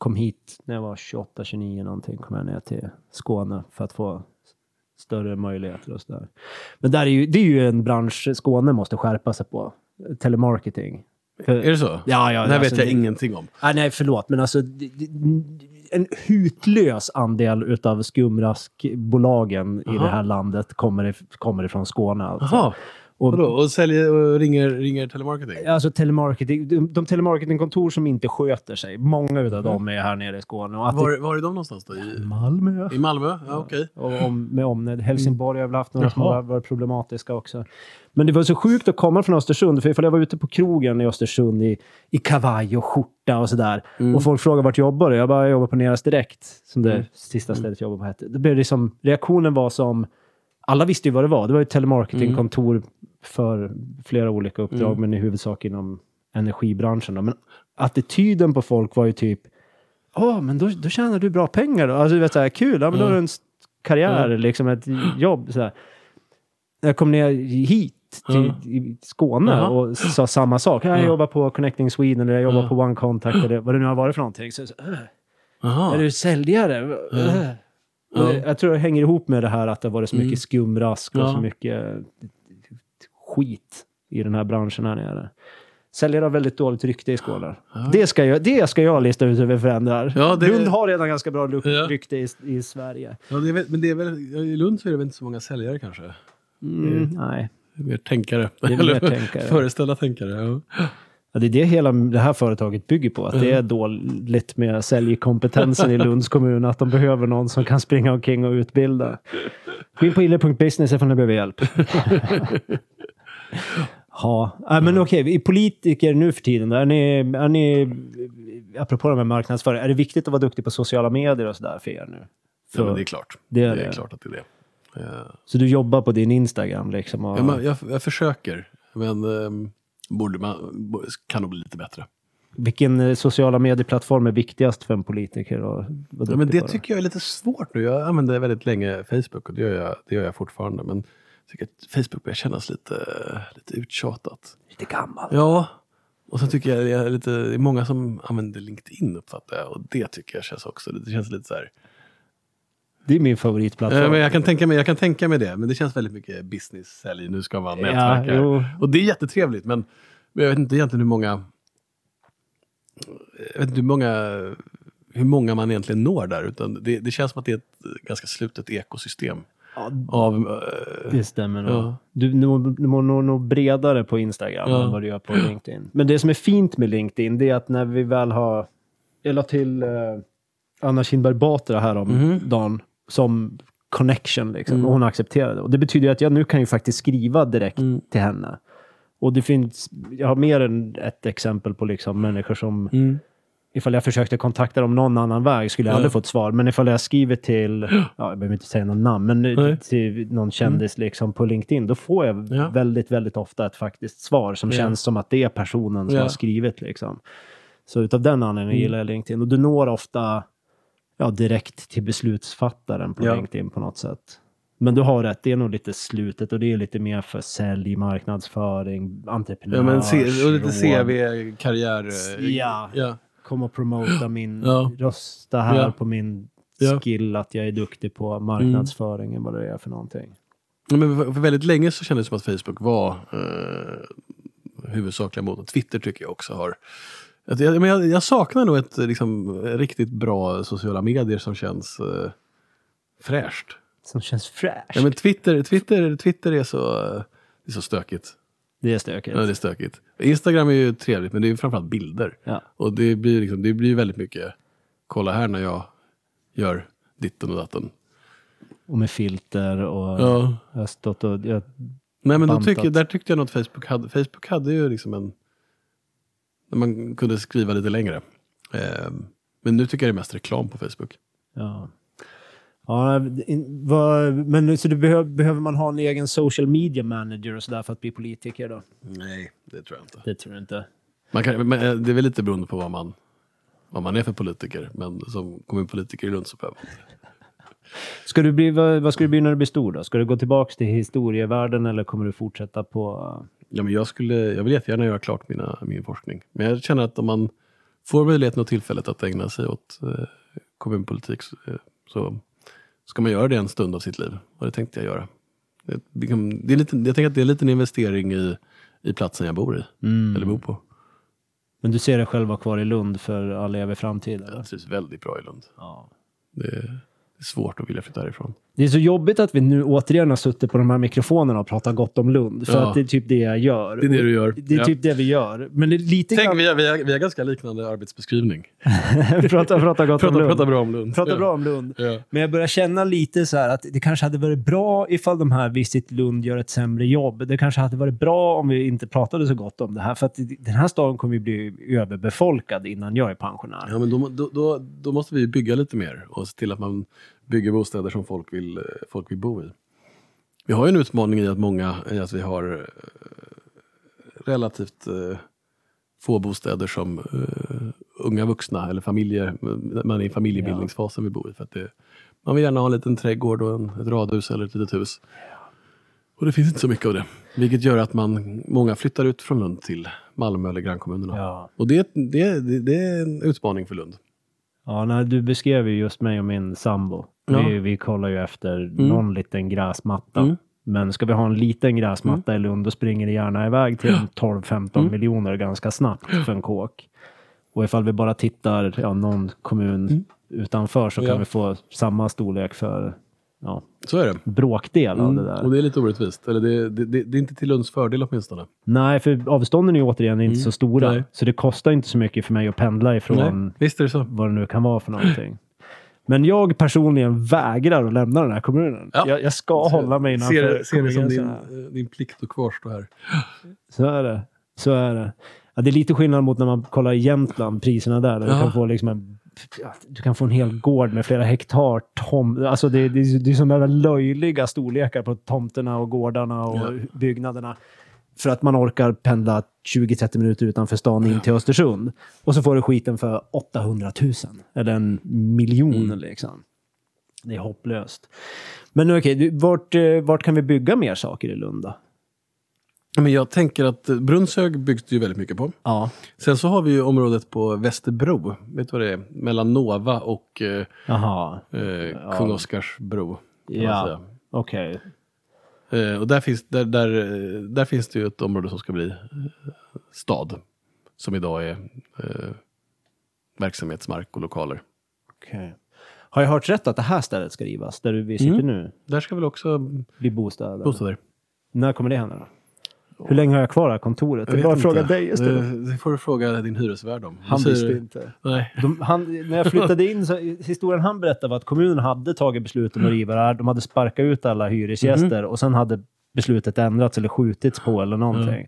Kom hit när jag var 28, 29 någonting, kom jag ner till Skåne för att få större möjligheter och sådär. Men där är ju, det är ju en bransch Skåne måste skärpa sig på. Telemarketing. För, Är det så? Ja, ja. det här alltså, vet jag det- ingenting om. Ah, nej, förlåt, men alltså en hutlös andel utav skumraskbolagen i Aha. det här landet kommer, kommer ifrån Skåne. Alltså. Och, vadå? Och säljer och ringer, ringer telemarketing? Alltså telemarketing, de, de telemarketingkontor som inte sköter sig, många utav dem är här nere i Skåne. Och att Var, var är de någonstans då? I, det, Malmö. i Malmö? Ja, okej. Och om, med omnejd. Helsingborg har väl haft några som har varit problematiska också. Men det var så sjukt att komma från Östersund, för ifall jag var ute på krogen i Östersund i, i kavaj och skjorta och sådär. Mm. Och folk frågade vart jag jobbar Jag bara, jag jobbar på Neras Direkt, som det Mm. sista stället jag jobbade på hette. Då blev det som, reaktionen var som, alla visste ju vad det var. Det var ju telemarketingkontor för flera olika uppdrag, Mm. men i huvudsak inom energibranschen. Då. Men attityden på folk var ju typ, ja men då, då tjänar du bra pengar då. Alltså du vet såhär, kul, ja men då har du en karriär, liksom ett jobb. Sådär. När jag kom ner hit till i Skåne Jaha. och sa samma sak. Jag Ja. jobbar på Connecting Sweden eller jag jobbar på One Contact eller vad det nu har varit för någonting. Så, så, äh, Jaha. är du säljare? Äh. Jag tror det hänger ihop med det här att det har varit så mycket Mm. skumrask och så mycket skit i den här branschen här nere. Säljare har väldigt dåligt rykte i Skåne. Det, ska jag, det ska jag lista ut hur vi förändrar. Ja, det- Lund har redan ganska bra rykte i, i Sverige. Ja, det är, men det är väl, I Lund så är det väl inte så många säljare kanske? Mm, nej. Det är Mer tänkare. är mer Eller tänkare. Föreställa tänkare. Ja. Ja, det är det hela det här företaget bygger på. Att det är dåligt med säljkompetensen i Lunds kommun. Att de behöver någon som kan springa omkring och utbilda. Gå in på ille.business ifall ni behöver hjälp. (laughs) Ja, ja men okej. i politiker nu för tiden, är ni, är ni, apropå de här marknadsföring, är det viktigt att vara duktig på sociala medier och sådär för er nu? Ja, men det är klart. Det är det är klart att det är det. Ja. Så du jobbar på din Instagram liksom? Och, Ja, men jag, jag försöker, men um, borde man, kan nog bli lite bättre. Vilken eh, sociala medieplattform är viktigast för en politiker? vara Ja, men det tycker jag är lite svårt nu. Jag använde väldigt länge Facebook och det gör jag, det gör jag fortfarande. Men tycker att Facebook börjar kännas lite, lite uttjatat. Lite gammal. Ja, och så tycker jag det är, lite, det är många som använder LinkedIn uppfattar jag. Och det tycker jag känns också, det känns lite så här. Det är min favoritplattform. Men jag, kan tänka mig, jag kan tänka mig det, men det känns väldigt mycket business, sälj, nu ska man Ja, nätverka. jo. och det är jättetrevligt, men, men jag vet inte egentligen hur många jag vet inte hur många, hur många man egentligen når där, utan det, det känns som att det är ett ganska slutet ekosystem. Ja, Av, eh, det stämmer nog. Ja. Du, når- du må nå bredare på Instagram Ja. än vad du gör på LinkedIn. Men det som är fint med LinkedIn, det är att när vi väl har... Jag la till eh, Anna Kinberg Batra här om Mhm. dagen som connection. Liksom, Mm. Och hon accepterade. Och det betyder att jag nu kan ju faktiskt skriva direkt Mm. till henne. Och det finns... Jag har mer än ett exempel på liksom människor som... mm. Ifall jag försökte kontakta dem någon annan väg skulle jag Ja. aldrig fått svar. Men ifall jag skriver till, (gasps) ja, jag behöver inte säga någon namn, men Nej. till någon kändis liksom på LinkedIn, då får jag Ja. väldigt, väldigt ofta ett faktiskt svar som Ja. känns som att det är personen som Ja. har skrivit. Liksom. Så utav den anledningen Mm. gillar jag LinkedIn. Och du når ofta ja, direkt till beslutsfattaren på Ja. LinkedIn på något sätt. Men du har rätt, det är nog lite slutet och det är lite mer för sälj, marknadsföring, Ja, entreprenörs... men se, och lite. CV, karriär. eh, Ja. ja. Kom och promota (gasps) min, Ja. rösta här Ja. på min skill att jag är duktig på marknadsföring än vad det är för någonting. Men för, för väldigt länge så kändes det som att Facebook var eh, huvudsakliga motorn. Twitter tycker jag också har. Att jag, men jag, jag saknar nog ett liksom, riktigt bra sociala medier som känns eh, fräscht. Som känns fräscht. Ja, men Twitter, Twitter, Twitter är, så, eh, det är så stökigt. Det är stökigt. Ja, det är stökigt. Instagram är ju trevligt men det är framförallt bilder. Ja. Och det blir, liksom, det blir väldigt mycket, kolla här när jag gör ditten och datten. Och med filter och Ja. jag har stått och... Jag, Nej men då tycker, där tyckte jag nog att Facebook hade, Facebook hade ju liksom en, när man kunde skriva lite längre. Eh, men nu tycker jag det är mest reklam på Facebook. ja. Ja, vad, men så du behöver, behöver man ha en egen social media manager och sådär för att bli politiker då? Nej, det tror jag inte. Det tror jag inte. Man kan, men eh, det är väl lite beroende på vad man, vad man är för politiker. Men som kommunpolitiker i Lund så behöver man. (laughs) Ska du bli, vad, vad ska du bli när du blir stor då? Ska du gå tillbaka till historievärlden eller kommer du fortsätta på... Ja, men jag, skulle, jag vill jättegärna göra klart mina, min forskning. Men jag känner att om man får möjligheten och tillfället att ägna sig åt eh, kommunpolitik så, eh, så ska man göra det en stund av sitt liv. Och det tänkte jag göra. Det, det, är lite, jag tänker att det är en liten investering i, i platsen jag bor i. Mm. Eller bor på. Men du ser dig själv vara kvar i Lund för all evig framtid? Eller? Jag trivs väldigt bra i Lund. Ja. Det är, svårt att vilja flytta härifrån. Det är så jobbigt att vi nu återigen har suttit på de här mikrofonerna och pratat gott om Lund. För Ja. att det är typ det jag gör. Det är det du gör. Det är Ja. typ det vi gör. Men det är lite Tänk, grann... vi har, vi, har, vi har ganska liknande arbetsbeskrivning. (laughs) prata, prata gott om Prata, Lund. prata bra om Lund. Prata ja. bra om Lund. Men jag börjar känna lite så att det kanske hade varit bra ifall de här Visit Lund gör ett sämre jobb. Det kanske hade varit bra om vi inte pratade så gott om det här. För att den här staden kommer ju bli överbefolkad innan jag är pensionär. Ja, men då, då, då, då måste vi bygga lite mer och se till att man bygger bostäder som folk vill, folk vill bo i. Vi har ju en utmaning i att många, i att vi har eh, relativt eh, få bostäder som eh, unga vuxna eller familjer, man är i familjebildningsfasen vill bo i. För att det, man vill gärna ha en liten trädgård och en, ett radhus eller ett litet hus. Och det finns inte så mycket av det. Vilket gör att man, många flyttar ut från Lund till Malmö eller grannkommunerna. Ja. Och det, det, det, det är en utmaning för Lund. Ja, när du beskrev ju just mig och min sambo. Ja. Vi, vi kollar ju efter någon liten gräsmatta. Mm. Men ska vi ha en liten gräsmatta i Lund, då springer det gärna iväg till 12-15 Mm. miljoner ganska snabbt för en kåk. Och ifall vi bara tittar ja, någon kommun utanför så kan Mm. Ja. vi få samma storlek för ja, Så är det. bråkdel av Mm. det där. Och det är lite orättvist. Eller det, det, det, det är inte till Lunds fördel åtminstone. Nej, för avstånden är återigen inte så stora. Mm. Nej. Så det kostar inte så mycket för mig att pendla ifrån Nej, visst är det så. vad det nu kan vara för någonting. Men jag personligen vägrar att lämna den här kommunen. Ja. Jag, jag ska hålla mig innanför Ser, ser det som din, eh, din plikt att kvarstå här. Så är det. Så är det. Ja, det är lite skillnad mot när man kollar i Jämtland, priserna där. där Du, Ja. kan få liksom en, du kan få en hel gård med flera hektar tom. Alltså det, det, är- det är sådana löjliga storlekar på tomterna och gårdarna och Ja. byggnaderna. För att man orkar pendla 20-30 minuter utanför stan in till Östersund. Och så får du skiten för 800 000. Eller en miljon Mm. liksom. Det är hopplöst. Men nu, okej, du, vart, eh, vart kan vi bygga mer saker i Lund då? Men jag tänker att Brunnshög byggs det ju väldigt mycket på. Ja. Sen så har vi ju området på Västerbro. Vet du vad det är? Mellan Nova och eh, eh, Kung Oscars bro. Ja, okej. Eh, och där finns, där, där, eh, där finns det ju ett område som ska bli eh, stad. Som idag är eh, verksamhetsmark och lokaler. Okej. Har jag hört rätt att det här stället ska rivas, där vi sitter Mm. nu, Där ska väl också bli bostäder? bostäder. När kommer det hända då? Hur länge har jag kvar det här kontoret? Jag Jag bara fråga dig istället. Det, det får du fråga din hyresvärd om. Han visste inte. Nej. De, han, när jag flyttade in, så, historien han berättade var att kommunen hade tagit beslut om att riva det här. De hade sparkat ut alla hyresgäster och sen hade beslutet ändrats eller skjutits på eller någonting.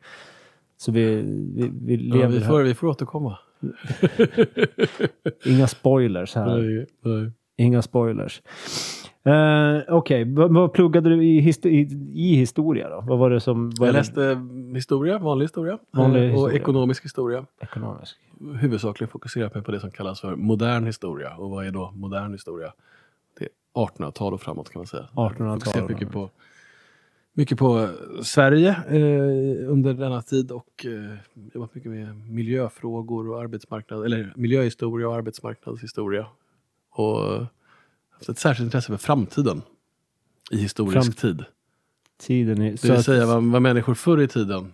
Så vi, vi, vi Ja, lever vi, här. får, vi får återkomma. Inga spoilers här. Nej, nej. Inga spoilers. Uh, Okej, vad, vad pluggade du i, histo- i, i historia då? Vad var det som... Var Jag läste historia, vanlig historia. Vanlig eh, och historia. ekonomisk historia. Ekonomisk. Huvudsakligen fokuserat mig på det som kallas för modern historia. Och vad är då modern historia? Det är 1800-tal och framåt kan man säga. 1800-tal. Fokuserat mycket på, mycket på Sverige eh, under denna tid och eh, jobbat mycket med miljöfrågor och arbetsmarknad, eller miljöhistoria och arbetsmarknadshistoria. Och ett särskilt intresse för framtiden i historisk Fram- tid. Tiden i... Det vill säga vad, vad människor förr i tiden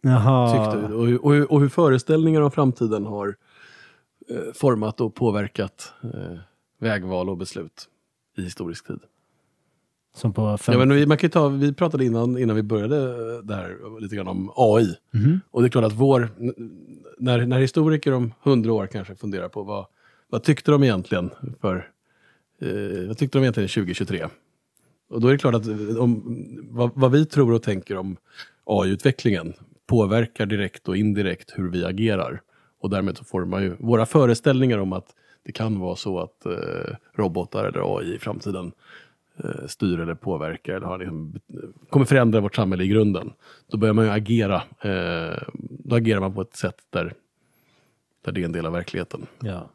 Jaha. tyckte och, hur- och, och hur föreställningar om framtiden har eh, format och påverkat eh, vägval och beslut i historisk tid. Som på fem... Ja, men vi, man kan ta, vi pratade innan, innan vi började eh, där lite grann om AI. Mhm. Och det är klart att vår, när, när historiker om hundra år kanske funderar på vad, vad tyckte de egentligen för, eh, vad tyckte de egentligen 2023? Och då är det klart att eh, om, vad, vad vi tror och tänker om AI-utvecklingen påverkar direkt och indirekt hur vi agerar. Och därmed så formar ju våra föreställningar om att det kan vara så att eh, robotar eller AI i framtiden eh, styr eller påverkar eller har liksom, eh, kommer förändra vårt samhälle i grunden. Då börjar man ju agera. Eh, då agerar man på ett sätt där, där det är en del av verkligheten. Ja.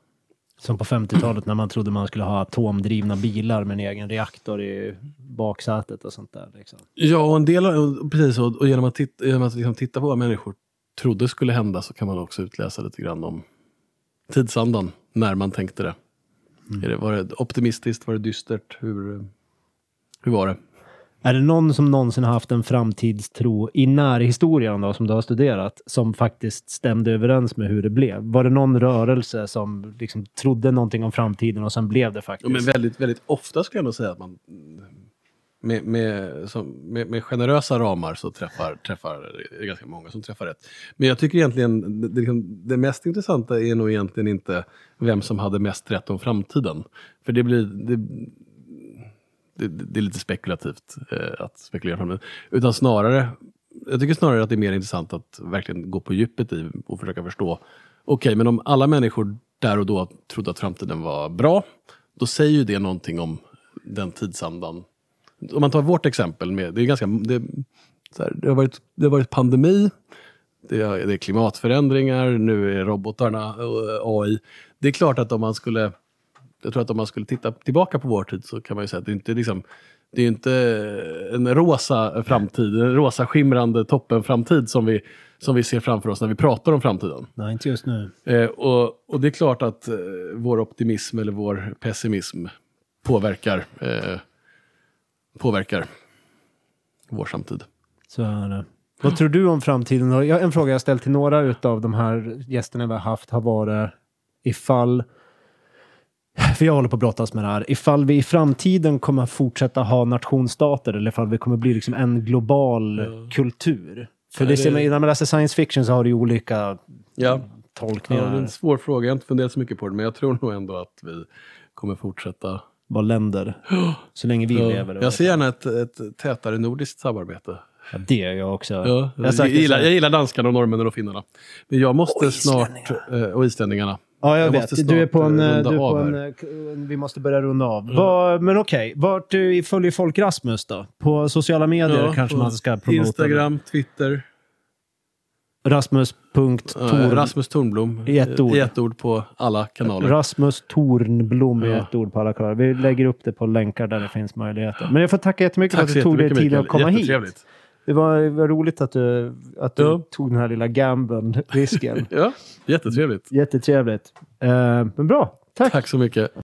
Som på 50-talet när man trodde man skulle ha atomdrivna bilar med en egen reaktor i baksätet och sånt där. Liksom. Ja, och en del av, precis, och, och genom att, titta, genom att liksom titta på vad människor trodde skulle hända så kan man också utläsa lite grann om tidsandan, när man tänkte det. Är det var det optimistiskt, var det dystert, hur, hur var det? Är det någon som någonsin har haft en framtidstro i närhistorien då, som du har studerat, som faktiskt stämde överens med hur det blev? Var det någon rörelse som liksom trodde någonting om framtiden och sen blev det faktiskt? Ja, men väldigt, väldigt ofta skulle jag nog säga att man med, med, som, med, med generösa ramar så träffar, träffar det är ganska många som träffar rätt. Men jag tycker egentligen det, liksom, det mest intressanta är nog egentligen inte vem som hade mest rätt om framtiden. För det blir det, det, det är lite spekulativt eh, att spekulera fram det. Utan snarare, jag tycker snarare att det är mer intressant att verkligen gå på djupet i och försöka förstå. Okej, okay, men om alla människor där och då trodde att framtiden var bra, då säger ju det någonting om den tidsandan om man tar vårt exempel, med, det, är ganska, det, här, det, har varit, det har varit pandemi, det är, det är klimatförändringar, nu är robotarna eh, och AI. Det är klart att om man skulle, jag tror att om man skulle titta tillbaka på vår tid så kan man ju säga att det inte liksom, det är inte en rosa framtid, en rosa skimrande toppenframtid som vi, som vi ser framför oss när vi pratar om framtiden. Nej, inte just nu. Eh, och, och det är klart att eh, vår optimism eller vår pessimism påverkar eh, påverkar vår samtid. Så är det. Vad tror du om framtiden? En fråga jag ställt till några av de här gästerna vi har haft har varit ifall för jag håller på att brottas med det här. Ifall vi i framtiden kommer fortsätta ha nationsstater eller ifall vi kommer bli liksom en global ja. kultur. För det, det... när man läser science fiction så har det ju olika ja. tolkningar. Ja, det är en svår fråga. Jag har inte funderat så mycket på det, men jag tror nog ändå att vi kommer fortsätta vara länder. Så länge vi ja. lever. Jag ser gärna ett, ett tätare nordiskt samarbete. Ja, det gör jag också. Ja, jag, jag, gillar, jag gillar danskarna, och norrmännen och finnarna. Men jag måste och snart... Eh, och islänningarna. Ja, jag, jag vet. Du är på en... Eh, du är på en eh, vi måste börja runda av. Mm. Var, men okej, okay. vart följer folk Rasmus då? På sociala medier ja, kanske man ska promota? Instagram, Twitter. Rasmus. Torn... Rasmus Tornblom. I ett ord. I ett ord på alla kanaler. Rasmus Tornblom i ett ord på alla kanaler. Vi lägger upp det på länkar där det finns möjligheter. Men jag får tacka jättemycket Tack för att du tog dig tid att komma hit. Det var, var roligt att du, att du ja. tog den här lilla gamblen, risken. (laughs) ja, jättetrevligt. Jättetrevligt. Uh, men bra, tack. Tack så mycket.